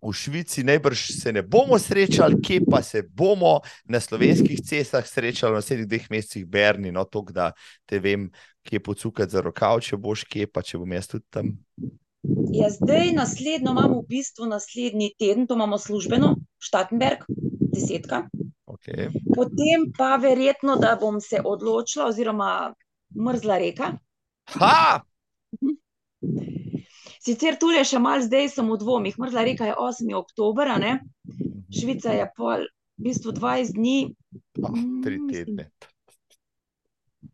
v Švici najbrž se ne bomo srečali, kje pa se bomo na slovenskih cestah srečali v naslednjih dveh mesecih, Berni, no, to, da te vem, kje pocukati za rokav, če boš kje, pa če bom jaz tudi tam.
Ja, zdaj naslednjo imamo v bistvu naslednji teden, to imamo službeno, Štatenberg, desetka.
Okay.
Potem pa verjetno, da bom se odločila, oziroma mrzla reka.
Ha!
Sicer tu je še malo, zdaj sem v dvomih. Mrzla reka je 8. oktober, a ne? Švica je pol, v bistvu 20 dni.
Oh, tri
Mm, mislim-
tedne. Se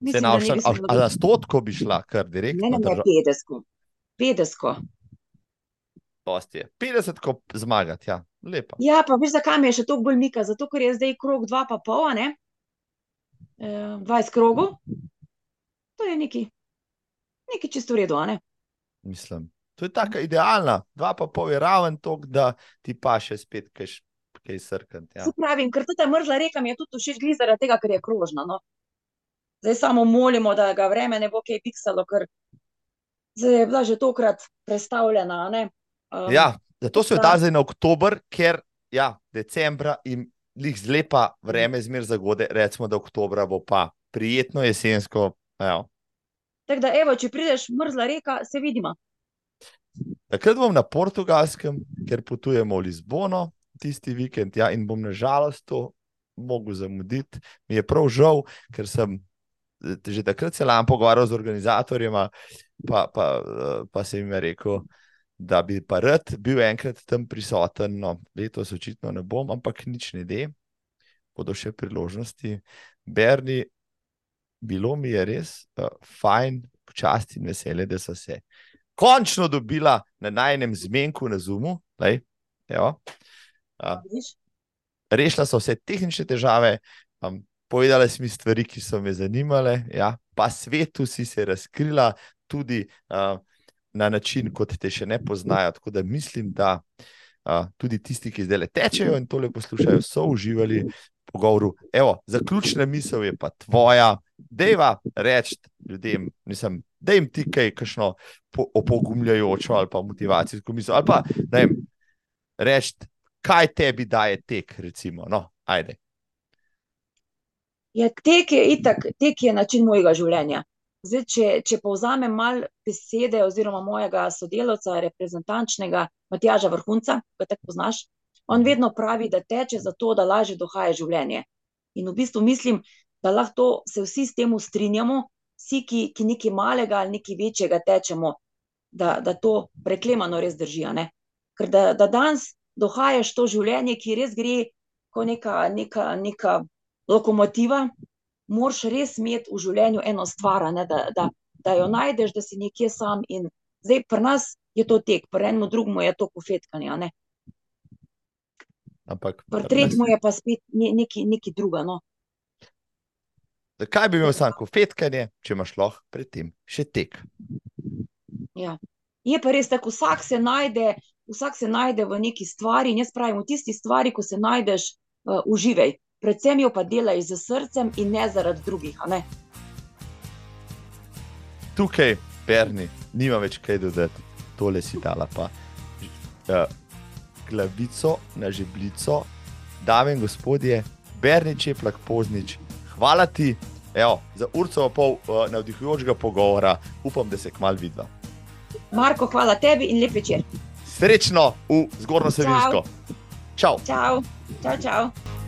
Mislim, da ne se
a, a
zgodilo.
na stotko bi šla, kar
Ne,
direktno.
ne, ne,
drža-
50. 50.
Dosti je. 50 ko zmagati, ja, lepo.
Ja, pa veš, zakaj mi je še toliko bolj mika? Zato, ker je zdaj krog 2 pa pol, a ne? E, 20 krogov. To je neki, neki čisto v redu, ne?
Mislim. To je tako idealna, dva pa pol je raven tok, da ti pa še spet kaj, kaj srkati. Ja.
Pravim, ker ta mrzla reka mi je tudi všeč glih zaradi tega, ker je krožna. No. Zdaj samo molimo, da ga vreme ne bo kaj piksalo, ker je bila že tokrat prestavljena. a ne. Um,
Ja, zato so jo
da-
dali zdaj na oktober, ker ja, decembra jim lih zlepa vreme zmer zagode, recimo, da oktobra bo pa prijetno jesensko. Evo.
Tako da, evo, če prideš mrzla reka, se vidimo.
Takrat bom na portugalskem, ker potujemo v Lizbono tisti vikend, ja, in bom nažalost to mogel zamuditi. Mi je prav žal, ker sem že takrat se lam pogovarjal z organizatorjem, pa, pa, pa sem jim rekel, da bi pa rad bil enkrat tam prisoten. No, letos očitno ne bom, ampak nič ne de, bodo še priložnosti. Berni, bilo mi je res uh, fajn, čast in veselje, da so se končno dobila na najnem zmenku na Zumu. Lej, evo.
Vidiš?
rešila so vse tehnične težave, um, povedala si mi stvari, ki so me zanimale, ja, pa svetu si se razkrila tudi uh, na način, kot te še ne poznajo. Tako da mislim, da uh, tudi tisti, ki zdaj le tečejo in tole poslušajo, so uživali pogovoru. Evo, zaključna misel je pa tvoja, deva reči ljudem, nisem. Da jim ti kaj, kakšno po, opogumljajočo ali pa motivacijsko misel, ali pa ne vem, reči, kaj tebi daje tek, recimo. No, ajde.
Ja, tek je itak, tek je način mojega življenja. Zdaj, če, če povzamem malo besede oziroma mojega sodelavca, reprezentančnega Matjaža Vrhunca, ki ga tako poznaš, on vedno pravi, da teče zato, da lažje dohaja življenje. In v bistvu mislim, da lahko se vsi s tem strinjamo, vsi, ki, ki nekaj malega ali nekaj večjega tečemo, da, da to preklemano res drži. Ker da, da danes dohajaš to življenje, ki res gre kot neka, neka, neka lokomotiva, moraš res imeti v življenju eno stvar, ne, da, da, da jo najdeš, da si nekje sam. In zdaj pri nas je to tek, pri enem drugemu je to kofetkanje.
Ampak,
pri tretjemu je pa spet nekaj, nekaj druga. No.
Zakaj bi imel samo kofetkanje, če imaš lahko predtem še tek?
Ja. Je pa res tako, vsak se najde, vsak se najde v neki stvari, jaz pravim, v tisti stvari, ko se najdeš, uh, uživaj predvsem jo pa delaj z srcem in ne zaradi drugih. Ne?
Tukaj, Berni, nima več kaj dodati, tole si dala pa. Uh, glavico na žebljico, dame in gospodje, Berni Čeplak Poznič, hvala ti evo, za urco pol uh, navdihujočega pogovora, upam, da se kmal vidva.
Marko, hvala tebi in lep večer.
Srečno v zgornjo Savinsko.
Čau. Čau, čau. čau.